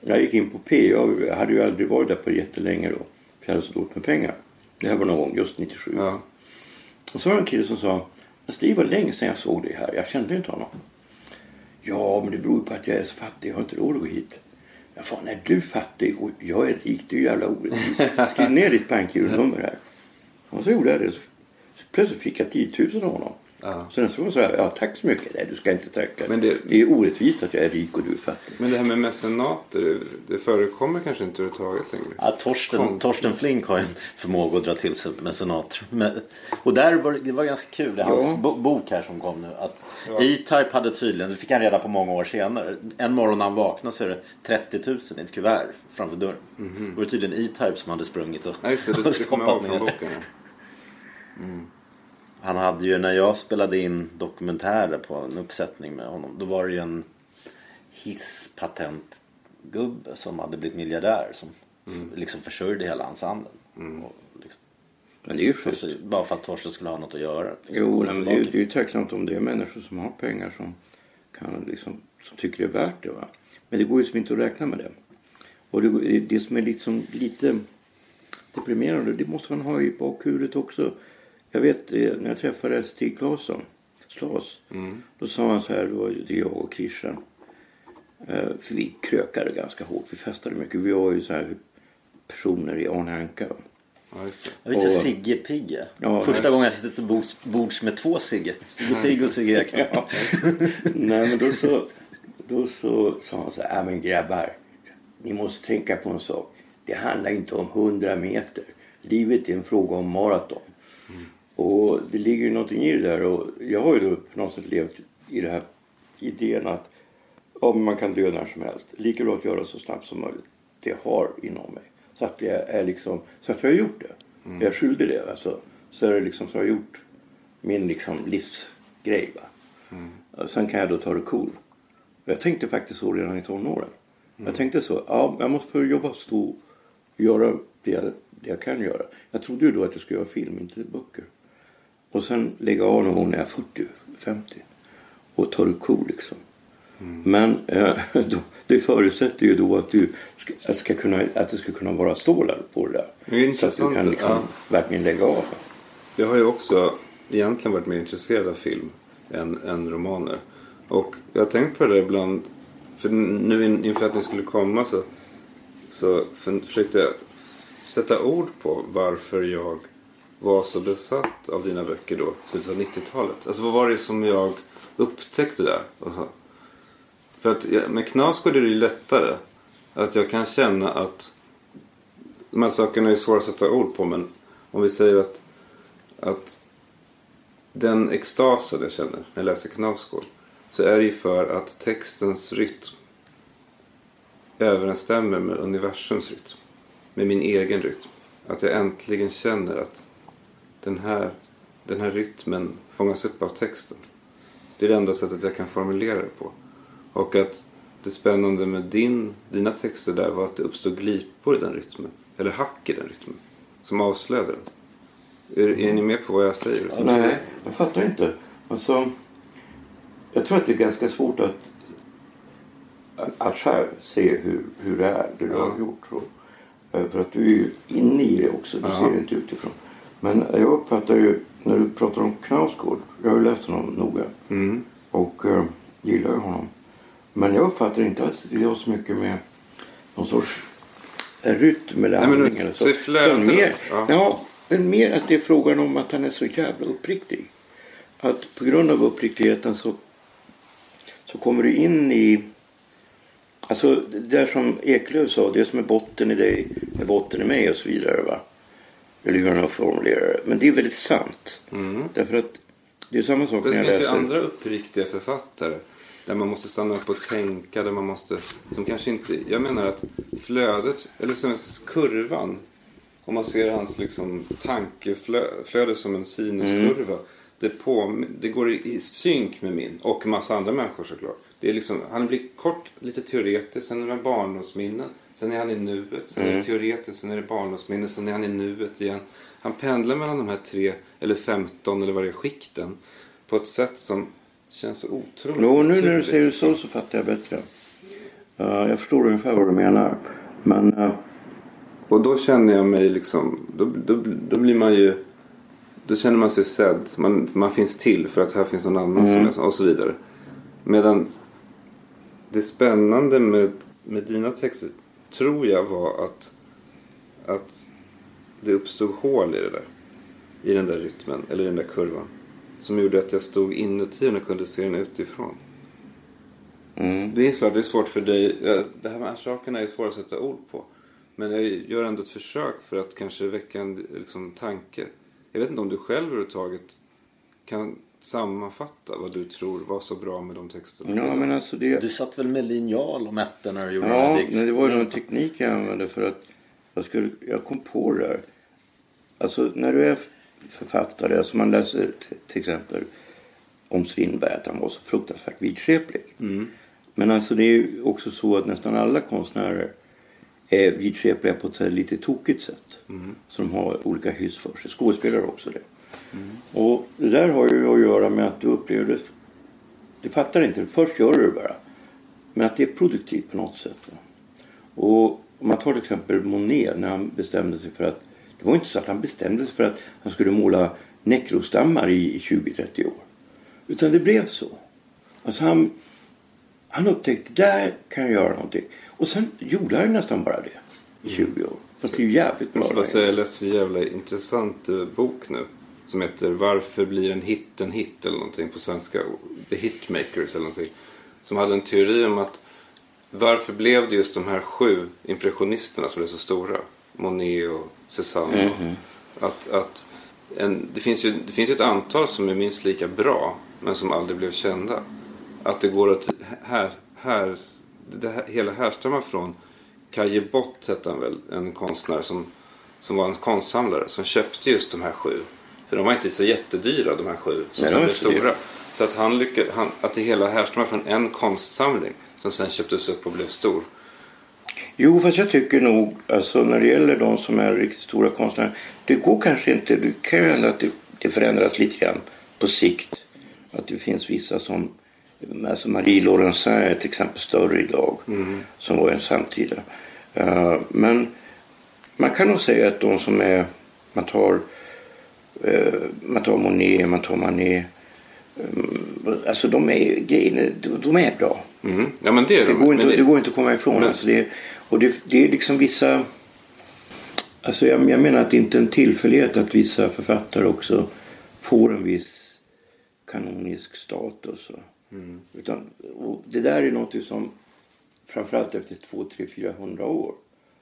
Speaker 1: Jag gick in på P. Jag hade ju aldrig varit där på jättelänge då. För jag hade så dåligt med pengar. Det här var någon gång, just 97.
Speaker 4: Ja.
Speaker 1: Och så var det en kille som sa. "Fast Det var länge sedan jag såg dig här. Jag kände inte honom. Ja, men det beror på att jag är så fattig. Jag har inte råd att gå hit. Men fan, är du fattig och jag är rik? Det är ju jävla orättvist. Skriv ner ditt bankgironummer här. Och så gjorde jag det. Så plötsligt fick jag 10 000 av honom.
Speaker 4: Ja.
Speaker 1: Så nästa gång sa jag, ja tack så mycket. Nej, du ska inte tacka.
Speaker 4: Men det-
Speaker 1: det är orättvist att jag är rik och du är fattig.
Speaker 4: Men det här med mecenater, det, det förekommer kanske inte överhuvudtaget längre.
Speaker 3: Ja, Torsten,
Speaker 4: Konst.
Speaker 3: Torsten Flink har ju en förmåga att dra till sig mecenater. Men, och där var det, var ganska kul, det är hans
Speaker 1: Ja.
Speaker 3: bo, bok här som kom nu. Att E-Type hade tydligen, det fick han reda på många år senare. En morgon när han vaknade så är det 30 000 i ett kuvert framför dörren. Och det var tydligen E-Type som hade sprungit och,
Speaker 4: Ja, just det,
Speaker 3: och
Speaker 4: det ihåg
Speaker 3: stoppat ner.
Speaker 4: Ja.
Speaker 3: Han hade ju, när jag spelade in dokumentärer på en uppsättning med honom. Då var det ju en hisspatentgubbe som hade blivit miljardär. Som
Speaker 4: Mm.
Speaker 3: liksom försörjde hela ensemblen. Och liksom,
Speaker 1: Men det är ju
Speaker 3: och
Speaker 1: schysst.
Speaker 3: så, bara för att Torsten skulle ha något att göra. liksom.
Speaker 1: Jo, men det är, ju- det är ju tacksamt om det är människor som har pengar som, kan liksom, som tycker det är värt det. Va? Men det går ju som inte att räkna med det. Och det, det som är liksom lite deprimerande, det måste man ha i bakhuvudet också. Jag vet eh, när jag träffade Stig Claesson, Slas, då sa han så här, då var det jag och Christian. Eh, för vi krökade ganska hårt, vi festade mycket. Vi var ju så här personer i Arne Anka.
Speaker 3: Jag visste Sigge Pigge.
Speaker 1: Ja,
Speaker 3: Första
Speaker 1: nej.
Speaker 3: gången jag sitter till bords, bords med två Sigge. Sigge Pigge och Sigge (laughs) Eklund.
Speaker 1: Ja. Nej men då så, då så sa han så här, "Ja, men grabbar, ni måste tänka på en sak. Det handlar inte om 100 meter. Livet är en fråga om maraton. Och det ligger ju någonting i det där. Och jag har ju då på något sätt levt i det här idén att ja, man kan dö när som helst. Lika bra att göra så snabbt som möjligt. Det har inom mig. Så att det är liksom, så att jag har gjort det. Jag är skyldig det. Alltså. Så är det liksom så jag har gjort min liksom livsgrej. Va? Och Sen kan jag då ta det cool. Jag tänkte faktiskt så redan i tonåren. Jag tänkte så, ja, jag måste jobba stå och göra det jag, det jag kan göra. Jag trodde ju då att jag skulle göra film, inte böcker. Och sen lägga av när jag är 40, 50 och ta det cool liksom. Men eh, (laughs) då, det förutsätter ju då att du ska, att ska kunna, att det ska kunna vara stålar på det där.
Speaker 4: Det
Speaker 1: så att du kan liksom
Speaker 4: ja.
Speaker 1: verkligen lägga av.
Speaker 4: Jag har ju också egentligen varit mer intresserad av film än, än romaner. Och jag har tänkt på det ibland. för nu in- inför att ni skulle komma så, så för, försökte jag sätta ord på varför jag var så besatt av dina böcker då, i slutet av 90-talet. Alltså vad var det som jag upptäckte där? För att med Knausgård är det ju lättare. Att jag kan känna att de här sakerna är svåra att sätta ord på men om vi säger att, att den extasen jag känner när jag läser Knausgård så är det ju för att textens rytm överensstämmer med universums rytm. Med min egen rytm. Att jag äntligen känner att den här, den här rytmen fångas upp av texten. Det är det enda sättet jag kan formulera det på. Och att det spännande med din, dina texter där var att det uppstod glipor i den rytmen. Eller hack i den rytmen. Som avslöjade den. Är, är ni med på vad jag säger?
Speaker 1: Nej, jag fattar inte. Alltså, jag tror att det är ganska svårt att, att själv se hur, hur det är, det du
Speaker 4: Ja.
Speaker 1: har gjort. Eh, För att du är ju inne i det också, du
Speaker 4: Ja.
Speaker 1: ser det inte utifrån. Men jag uppfattar ju, när du pratar om Knausgård, jag har ju läst honom noga
Speaker 4: Mm.
Speaker 1: och eh, gillar ju honom. Men jag uppfattar inte att det har så mycket med någon sorts rytm eller handling eller så. Utan mer,
Speaker 4: Ja.
Speaker 1: ja. men mer att det är frågan om att han är så jävla uppriktig. Att på grund av uppriktigheten så, så kommer du in i Alltså det där som Eklöf sa, det som är botten i dig är botten i mig och så vidare. Va? Eller hur han har formulerat det. Men det är väldigt sant. Därför att det är samma sak
Speaker 4: Det
Speaker 1: när jag
Speaker 4: finns ju
Speaker 1: läser.
Speaker 4: andra uppriktiga författare. Där man måste stanna upp och tänka. Där man måste, som kanske inte, jag menar att flödet, eller som kurvan. Om man ser hans liksom tankeflöde som en sinuskurva. Det, på, det går i, i synk med min och massa andra människor såklart. Det är liksom, han blir kort, lite teoretisk, sen är det barndomsminnen. Sen är han i nuet, sen är det teoretiskt, sen är det barndomsminnen, sen är han i nuet igen. Han pendlar mellan de här tre, eller femton eller vad det är, skikten. På ett sätt som känns så otroligt
Speaker 1: Jo, nu när du säger det så så fattar jag bättre. Uh, jag förstår ungefär vad du menar. Men uh,
Speaker 4: Och då känner jag mig liksom, då, då, då blir man ju, då känner man sig sedd. Man, man finns till för att här finns någon annan
Speaker 1: Mm.
Speaker 4: som är, och så vidare. Medan det spännande med, med dina texter tror jag var att, att det uppstod hål i det där. I den där rytmen, eller i den där kurvan. Som gjorde att jag stod inuti och kunde se den utifrån.
Speaker 1: mm.
Speaker 4: Det är klart det är svårt för dig. Det här med sakerna är svåra att sätta ord på. Men jag gör ändå ett försök för att kanske väcka en liksom, tanke. Jag vet inte om du själv överhuvudtaget kan sammanfatta vad du tror var så bra med de texterna.
Speaker 1: ja, men alltså det...
Speaker 3: Du satt väl med linjal och mätte när du gjorde den
Speaker 1: Ja,
Speaker 3: dikt?
Speaker 1: men det var ju någon teknik jag använde för att jag, skulle, jag kom på det här. Alltså när du är författare, alltså man läser till exempel om Strindberg att han var så fruktansvärt vidskeplig. Men alltså det är ju också så att nästan alla konstnärer är vidskepliga på ett lite tokigt sätt. Så de har olika hyss för sig. Skådespelare också det. Och det där har ju att göra med att du upplever det. Du fattar inte. Först gör du det bara. Men att det är produktivt på något sätt. Och om man tar till exempel Monet när han bestämde sig för att det var inte så att han bestämde sig för att han skulle måla nekrostammar i, i 20-30 år. Utan det blev så. Alltså han, han upptäckte där kan jag göra någonting. Och sen gjorde han nästan bara det i 20 år. Fast det är ju jävligt
Speaker 4: Jag
Speaker 1: bra.
Speaker 4: måste bara säga, jag läste en jävla intressant eh, bok nu. Som heter Varför blir en hit en hit eller någonting på svenska. The Hitmakers eller någonting. Som hade en teori om att varför blev det just de här sju impressionisterna som blev så stora? Monet och Cézanne. Att, att en, det, finns ju, det finns ju ett antal som är minst lika bra men som aldrig blev kända. Att det går att här, här, det här, hela härstammar från Kaje Bott hette han väl, en konstnär som, som var en konstsamlare som köpte just de här sju. För de var inte så jättedyra de här sju som
Speaker 1: Nej, de
Speaker 4: blev
Speaker 1: så dyra.
Speaker 4: stora. Så att, han lyckade, han, att det hela härstammar från en konstsamling som sen köptes upp och blev stor.
Speaker 1: Jo, fast jag tycker nog, alltså när det gäller de som är riktigt stora konstnärer. Det går kanske inte, det kan ju hända att det, det förändras lite grann på sikt. Att det finns vissa som, alltså Marie Laurencin är till exempel större idag. Som var en samtida. Eh, men man kan nog säga att de som är, man tar, man tar Monet, man tar Manet. eh, alltså de är, grejerna, de, är bra.
Speaker 4: Mm. Ja, men det, är
Speaker 1: Det
Speaker 4: de.
Speaker 1: går inte,
Speaker 4: Men
Speaker 1: det går inte att komma ifrån.
Speaker 4: Men-
Speaker 1: Alltså det, och det, det är liksom vissa... Alltså jag, jag menar att det inte är en tillfällighet att vissa författare också får en viss kanonisk status.
Speaker 4: Mm.
Speaker 1: Utan, och det där är något som framförallt efter två, tre, fyra hundra år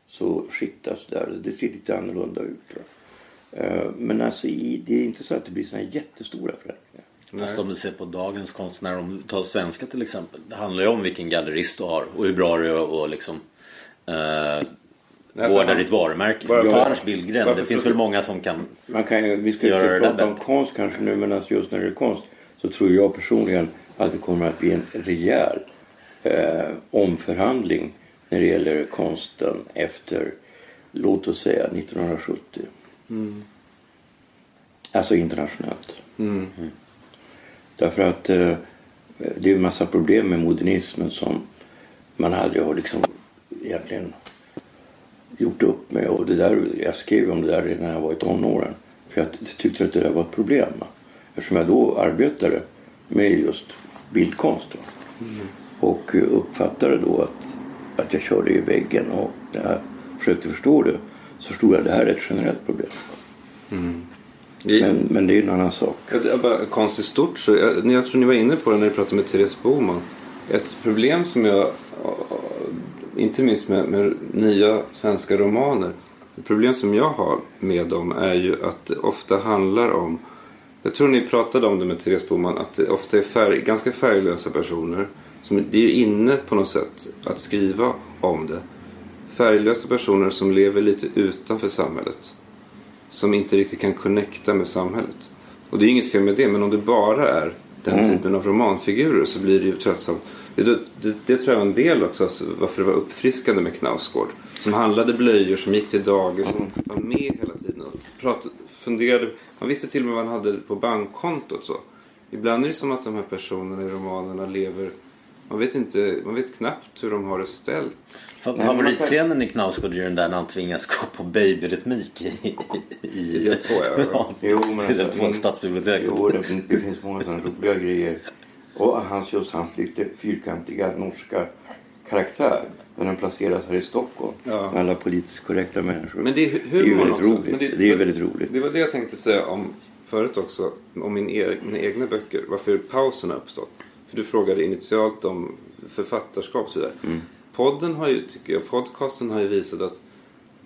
Speaker 1: så skiktas där. Det ser lite annorlunda ut. Va? Eh, Men alltså det är inte så att det blir här jättestora förändringar.
Speaker 3: Fast om du ser på dagens konstnärer, om du tar svenska till exempel. Det handlar ju om vilken gallerist du har och hur bra du är och liksom eh, vårda ditt varumärke.
Speaker 4: Bara-
Speaker 3: Ta Anders Billgren. Det finns väl många som kan...
Speaker 1: Man kan, vi ska
Speaker 3: Göra
Speaker 1: inte prata om konst kanske nu men alltså just när det är konst så tror jag personligen att det kommer att bli en rejäl eh, omförhandling när det gäller konsten efter, låt oss säga 1970. Alltså internationellt.
Speaker 4: Mm.
Speaker 1: Därför att eh, det är en massa problem med modernismen som man aldrig har liksom egentligen gjort upp med. Och det där, jag skrev om det där redan när jag var i tonåren. För jag tyckte att det där var ett problem. Eftersom jag då arbetade med just bildkonst. va. Och uppfattade då att, att jag körde i väggen och när jag försökte förstå det så förstod jag att det här är ett generellt problem.
Speaker 4: Det-
Speaker 1: Men, men det är en annan sak.
Speaker 4: Bara, konst i stort, så jag, jag tror ni var inne på det när ni pratade med Therese Boman. Ett problem som jag, inte minst med, med nya svenska romaner. Ett problem som jag har med dem är ju att det ofta handlar om jag tror ni pratade om det med Therese Boman att det ofta är färg, ganska färglösa personer. Som, det är ju inne på något sätt att skriva om det. Färglösa personer som lever lite utanför samhället. Som inte riktigt kan connecta med samhället. Och det är inget fel med det men om det bara är den typen av romanfigurer så blir det ju tröttsamt. Det, det, det tror jag var en del också alltså, varför det var uppfriskande med Knausgård. Som handlade blöjor, som gick till dagis, som var med hela tiden och pratade, funderade. Man visste till och med vad han hade på bankkontot. Så. Ibland är det som att de här personerna i romanerna lever man vet, inte, man vet knappt hur de har det ställt.
Speaker 3: Fa- Favoritscenen i Knausgård är ju den där när han tvingas gå på babyrytmik i... i, i
Speaker 4: Det två, (laughs) ja.
Speaker 1: Jo, men
Speaker 3: det är
Speaker 1: alltså,
Speaker 3: på stadsbiblioteket.
Speaker 1: Jo, det, finns- det finns många sådana roliga grejer. Och hans, just hans lite fyrkantiga norska karaktär. När den placeras här i Stockholm.
Speaker 4: Ja.
Speaker 1: Med alla politiskt korrekta människor.
Speaker 4: Men det är
Speaker 1: det är ju väldigt
Speaker 4: också.
Speaker 1: roligt.
Speaker 4: Men
Speaker 1: Det, är väldigt roligt.
Speaker 4: Det var det jag tänkte säga om förut också. Om min e- mina egna böcker. Varför pausen har uppstått. För du frågade initialt om författarskap och så vidare.
Speaker 1: Mm.
Speaker 4: Podden har ju, tycker jag, podcasten har ju visat att,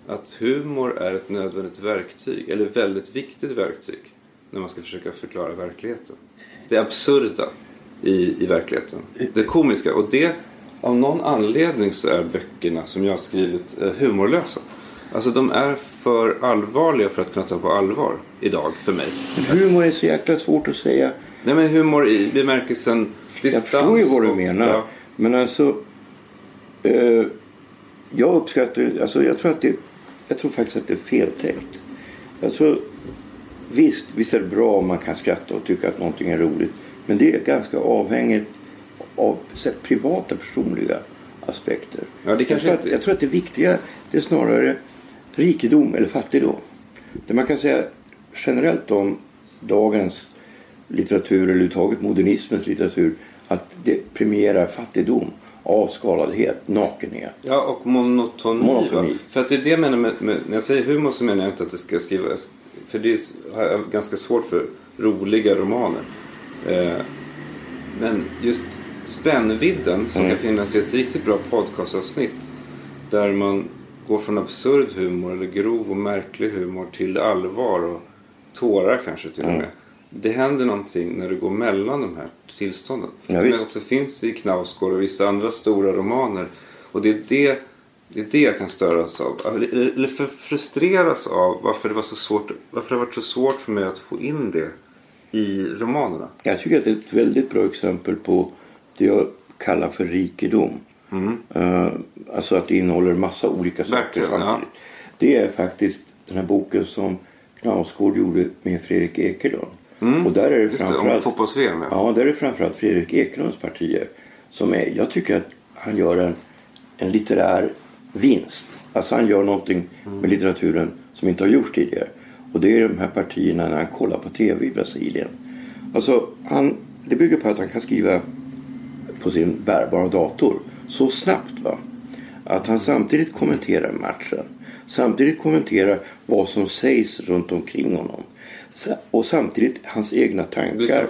Speaker 4: att humor är ett nödvändigt verktyg. Eller väldigt viktigt verktyg. När man ska försöka förklara verkligheten. Det absurda i, i verkligheten. Det komiska. Och det, av någon anledning så är böckerna som jag har skrivit eh, humorlösa. Alltså de är för allvarliga för att kunna ta på allvar idag för mig.
Speaker 1: Men humor är så jäkla svårt att säga.
Speaker 4: Nej men humor i bemärkelsen
Speaker 1: Jag
Speaker 4: distans.
Speaker 1: förstår ju vad du menar.
Speaker 4: Ja.
Speaker 1: Men alltså. Eh, jag uppskattar alltså jag tror att det. Jag tror faktiskt att det är feltänkt. Alltså, visst, visst är det bra om man kan skratta och tycka att någonting är roligt. Men det är ganska avhängigt av här, privata personliga aspekter.
Speaker 4: Ja, det kanske
Speaker 1: jag, tror att, jag tror att det viktiga det är snarare rikedom eller fattigdom. Det man kan säga generellt om dagens litteratur eller överhuvudtaget modernismens litteratur att det premierar fattigdom, avskaladhet, nakenhet.
Speaker 4: Ja, och monotoni.
Speaker 1: Monotoni.
Speaker 4: För att det är det jag menar med, med, när jag säger humor så menar jag inte att det ska skrivas. För det är- ganska svårt för roliga romaner. Eh, men just spännvidden som
Speaker 1: Mm.
Speaker 4: kan finnas i ett riktigt bra podcastavsnitt. Där man går från absurd humor eller grov och märklig humor till allvar och tårar kanske till och
Speaker 1: Mm.
Speaker 4: Det händer någonting när du går mellan de här tillstånden.
Speaker 1: Ja, visst.
Speaker 4: också finns i Knausgård och vissa andra stora romaner. Och det är det, det, är det jag kan störas av. Eller, eller frustreras av varför det var så svårt. Varför det har varit så svårt för mig att få in det i romanerna.
Speaker 1: Jag tycker att det är ett väldigt bra exempel på det jag kallar för rikedom. Eh, alltså att det innehåller massa olika saker
Speaker 4: Verkligen,
Speaker 1: samtidigt. Det är faktiskt den här boken som Knausgård gjorde med Fredrik Ekelund. Och där är det framförallt,
Speaker 4: fotbolls-VM. Ja.
Speaker 1: ja, där är det framförallt Fredrik Ekelunds partier som är, jag tycker att han gör en, en litterär vinst. Alltså han gör någonting med litteraturen som inte har gjorts tidigare. Och det är de här partierna när han kollar på tv i Brasilien. Alltså han det bygger på att han kan skriva på sin bärbara dator så snabbt va. Att han samtidigt kommenterar matchen. Samtidigt kommenterar vad som sägs runt omkring honom. Och samtidigt hans egna tankar.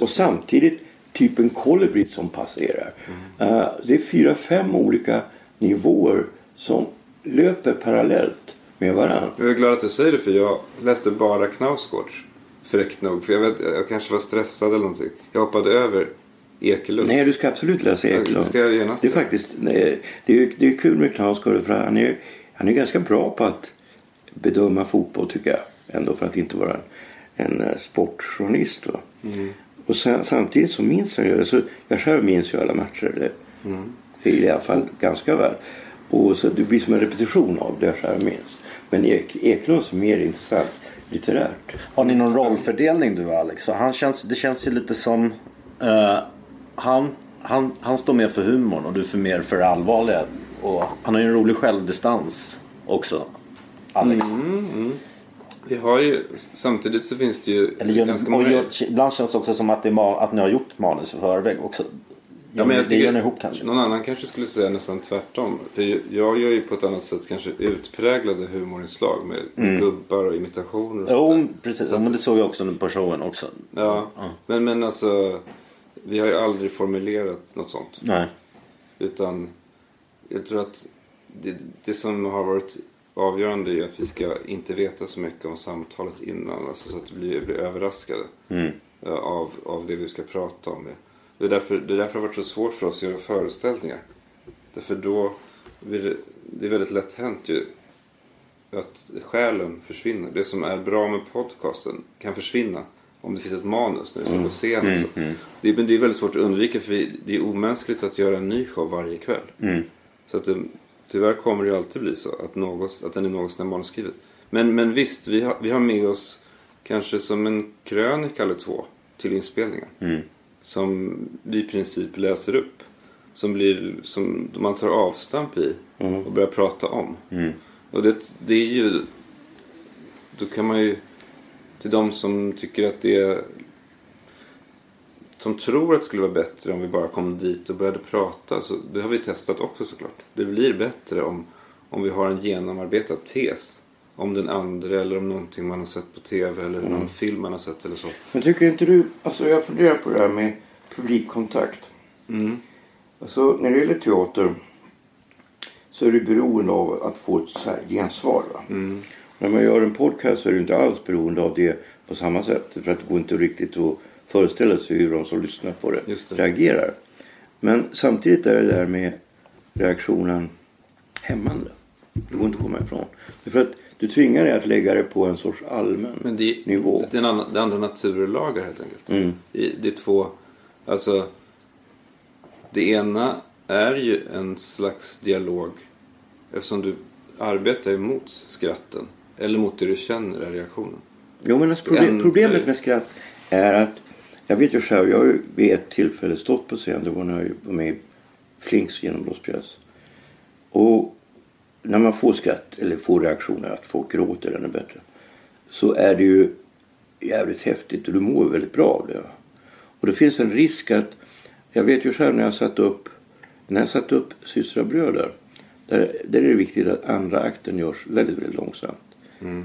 Speaker 1: Och samtidigt typ en kolibri som passerar. Eh, det är fyra, fem olika nivåer som löper parallellt med varandra.
Speaker 4: Jag är glad att du säger det för jag läste bara Knausgårds. Fräckt nog. För jag, vet, jag kanske var stressad eller någonting. Jag hoppade över Ekelund.
Speaker 1: Nej, du ska absolut läsa
Speaker 4: Ja,
Speaker 1: Eklund.
Speaker 4: ska jag genast
Speaker 1: det är faktiskt nej, det är, det är kul med Knausgård för han är, han är ganska bra på att bedöma fotboll tycker jag. Ändå för att inte vara en, en eh, sportjournalist. Va?
Speaker 4: Mm.
Speaker 1: Och sen, samtidigt så minns han ju, alltså, jag själv minns ju alla matcher. Det,
Speaker 4: Mm.
Speaker 1: I alla fall ganska väl. Och så det blir som en repetition av det jag själv minns. Men Ek, Eklunds är mer intressant litterärt.
Speaker 3: Har ni någon rollfördelning du och Alex? För han känns, det känns ju lite som... eh, han, han, han står mer för humorn och du för mer för det allvarliga. Och han har ju en rolig självdistans också. Alex.
Speaker 4: Vi har ju, samtidigt så finns det ju
Speaker 3: Eller
Speaker 4: ganska många...
Speaker 3: gör, ibland känns det också som att, det är, att ni har gjort manus i förväg också.
Speaker 4: Ja, men jag
Speaker 3: det gör ni ihop kanske?
Speaker 4: Någon annan kanske skulle säga nästan tvärtom. För jag gör ju på ett annat sätt kanske utpräglade humorinslag med gubbar och imitationer och
Speaker 3: Mm. Jo, precis.
Speaker 4: Så
Speaker 3: Ja,
Speaker 4: att-
Speaker 3: men det såg jag också på showen också.
Speaker 4: Ja, men, men alltså vi har ju aldrig formulerat något sånt.
Speaker 3: Nej.
Speaker 4: Utan jag tror att det, det som har varit avgörande är att vi ska inte veta så mycket om samtalet innan. Alltså så att vi blir, blir överraskade
Speaker 3: Mm.
Speaker 4: eh, av, av det vi ska prata om. Det är, därför, det är därför det har varit så svårt för oss att göra föreställningar. Därför då blir det, det är väldigt lätt hänt ju att själen försvinner. Det som är bra med podcasten kan försvinna om det finns ett manus när vi står på scen. så. Det, är, men det är väldigt svårt att undvika för vi, det är omänskligt att göra en ny show varje kväll. Så att det, tyvärr kommer det ju alltid bli så att, något, att den är något sånär manusskrivet. Men, men visst, vi har, vi har med oss kanske som en krönika eller två till inspelningen. Som vi i princip läser upp. Som, blir, som man tar avstamp i och börjar prata om. Och det, det är ju... Då kan man ju... Till de som tycker att det är... Som tror att det skulle vara bättre om vi bara kom dit och började prata. Så det har vi testat också såklart. Det blir bättre om, om vi har en genomarbetad tes. Om den andra eller om någonting man har sett på tv eller någon film man har sett eller så.
Speaker 1: Men tycker inte du, alltså jag funderar på det här med publikkontakt. Alltså när det gäller teater så är du beroende av att få ett så här gensvar. Va? När man gör en podcast så är du inte alls beroende av det på samma sätt. För att det går inte riktigt att föreställa sig hur de som lyssnar på det,
Speaker 4: det.
Speaker 1: reagerar. Men samtidigt är det där med reaktionen hämmande. Det går inte att komma ifrån. För att du tvingar dig att lägga det på en sorts allmän
Speaker 4: Men det,
Speaker 1: nivå.
Speaker 4: det är en annan, det är andra naturlagar helt enkelt.
Speaker 1: Mm.
Speaker 4: Det är två, alltså. Det ena är ju en slags dialog. Eftersom du arbetar emot skratten. Eller mot det du känner är reaktionen.
Speaker 1: Jo men alltså problem, problemet med skratt är att jag vet ju själv, jag har ju vid ett tillfälle stått på scen, det var när jag var med i Flinks genombrottspjäs. Och när man får skratt eller får reaktioner att folk gråter ännu bättre. Så är det ju jävligt häftigt och du mår väldigt bra av det. Och det finns en risk att, jag vet ju själv när jag satt upp, när jag satt upp Systrar Bröder. Där, där är det viktigt att andra akten görs väldigt, väldigt långsamt.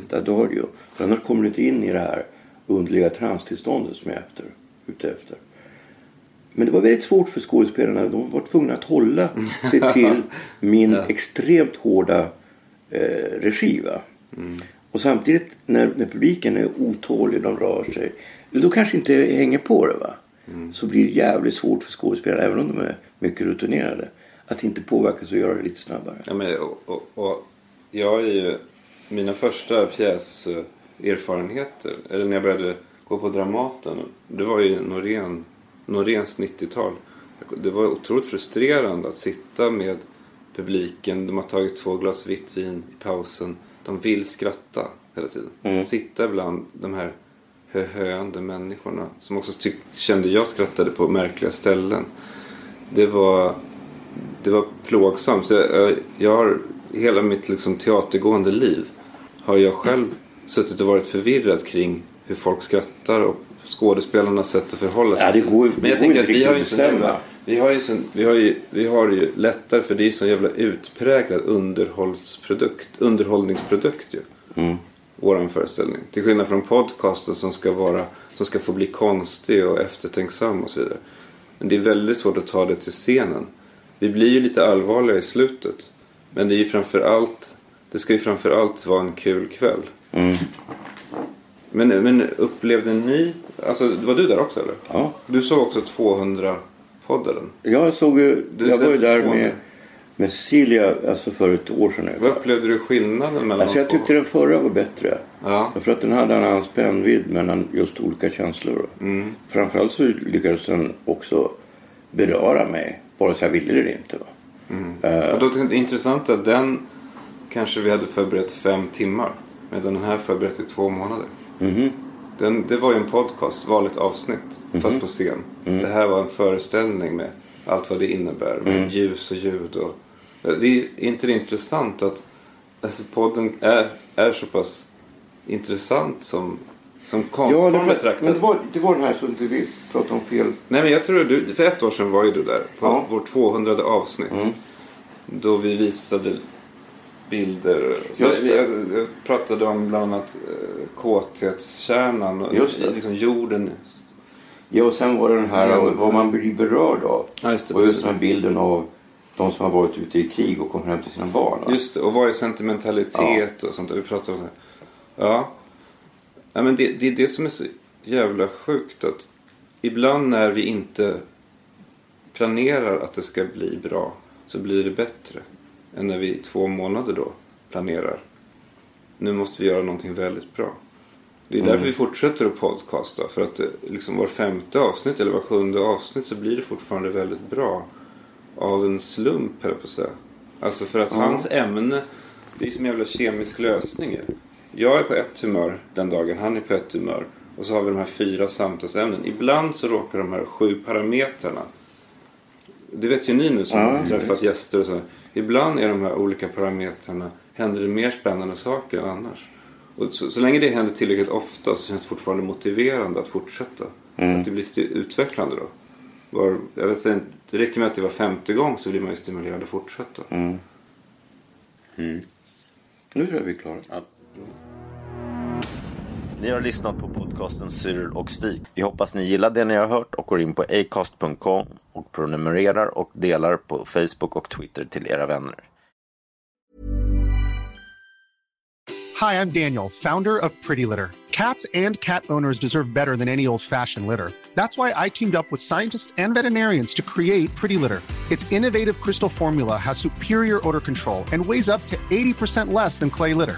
Speaker 1: Ett adagio. För annars kommer du inte in i det här underliga transtillståndet som är efter, ute efter. Men det var väldigt svårt för skådespelarna. De var tvungna att hålla sig (laughs) till min extremt hårda eh, regi. Va? Och samtidigt när, när publiken är otålig, de rör sig. Då kanske inte hänger på det. va Så blir det jävligt svårt för skådespelarna, även om de är mycket rutinerade. Att inte påverkas och göra det lite snabbare.
Speaker 4: Ja, men, och, och, och jag är ju, mina första pjäserfarenheter, eller när jag började gå på Dramaten. Det var ju Norén, Noréns 90-tal. Det var otroligt frustrerande att sitta med publiken. De har tagit två glas vitt vin i pausen. De vill skratta hela tiden. Sitta bland de här höhöande människorna. Som också tyck, kände jag skrattade på märkliga ställen. Det var, det var plågsamt. Så jag, jag, jag har hela mitt liksom, teatergående liv har jag själv suttit och varit förvirrad kring hur folk skrattar och skådespelarnas sätt att förhålla sig.
Speaker 1: Ja, det går,
Speaker 4: Men jag
Speaker 1: det
Speaker 4: tänker att vi har ju
Speaker 1: bestämma.
Speaker 4: vi har ju sån, vi har ju, vi har ju lättare för det är så jävla utpräglad underhållsprodukt, underhållningsprodukt ju.
Speaker 1: Mm.
Speaker 4: Våran föreställning. Till skillnad från podcasten som ska vara, som ska få bli konstig och eftertänksam och så vidare. Men det är väldigt svårt att ta det till scenen. Vi blir ju lite allvarliga i slutet. Men det är ju framför allt, det ska ju framför allt vara en kul kväll.
Speaker 1: Mm.
Speaker 4: Men, men upplevde ni, alltså var du där också eller?
Speaker 1: Ja.
Speaker 4: Du såg också 200-poddaren.
Speaker 1: Jag såg ju,
Speaker 4: Du
Speaker 1: jag var ju där med, med Cecilia alltså för ett år sedan
Speaker 4: Vad upplevde du skillnaden mellan
Speaker 1: Alltså jag
Speaker 4: två?
Speaker 1: tyckte den förra var bättre.
Speaker 4: Ja.
Speaker 1: Därför att den hade en annan spännvidd mellan just olika känslor.
Speaker 4: Mm.
Speaker 1: Framförallt så lyckades den också beröra mig. Vare sig jag ville det eller inte. Va?
Speaker 4: Och då tyckte det är intressant att den kanske vi hade förberett fem timmar. Medan den här förberett i två månader.
Speaker 1: Mhm.
Speaker 4: Den, det var ju en podcast, vanligt avsnitt. Fast på scen. Det här var en föreställning med allt vad det innebär. Med ljus och ljud. Och, det är inte det intressant att alltså, podden är, är så pass intressant som, som
Speaker 1: Ja,
Speaker 4: konstform
Speaker 1: men det var, det var den här så inte vi pratar om fel.
Speaker 4: Nej men jag tror du, för ett år sedan var ju du där på
Speaker 1: Ja.
Speaker 4: vårt 200 avsnitt. Då vi visade bilder. Så jag, jag pratade om bland annat eh, kåthetskärnan och
Speaker 1: Just det.
Speaker 4: liksom jorden.
Speaker 1: Ja, och sen var det den här
Speaker 4: Ja.
Speaker 1: vad man blir berörd av.
Speaker 4: Ja, just det,
Speaker 1: och just den här bilden av de som har varit ute i krig och kommer hem till sina barn. va?
Speaker 4: Just det, och vad är sentimentalitet och sånt där. Vi pratade om det. Ja. ja men det, det är det som är så jävla sjukt att ibland när vi inte planerar att det ska bli bra så blir det bättre än när vi i två månader då planerar. Nu måste vi göra någonting väldigt bra. Det är därför vi fortsätter att podcasta. För att det, liksom var femte avsnitt eller var sjunde avsnitt så blir det fortfarande väldigt bra. Av en slump höll på säga. Alltså för att hans ämne, det är som en jävla kemisk lösning. Jag är på ett humör den dagen, han är på ett humör. Och så har vi de här fyra samtalsämnen. Ibland så råkar de här sju parametrarna. Det vet ju ni nu som
Speaker 1: jag
Speaker 4: träffat gäster och så. Ibland är de här olika parametrarna, händer det mer spännande saker än annars. Och så, så länge det händer tillräckligt ofta så känns det fortfarande motiverande att fortsätta. Att det blir utvecklande då. Var, jag vet inte, det räcker med att det var femte gång så blir man ju stimulerad att fortsätta.
Speaker 1: Nu tror jag vi är klara.
Speaker 3: Ni har lyssnat på podcasten Cyril och Stig. Vi hoppas ni gillar det ni har hört och går in på acast.com och prenumererar och delar på Facebook och Twitter till era vänner.
Speaker 6: Hi, I'm Daniel, founder of Pretty Litter. Cats and cat owners deserve better than any old fashioned litter. That's why I teamed up with scientists and veterinarians to create Pretty Litter. Its innovative crystal formula has superior odor control and weighs up to 80% less than clay litter.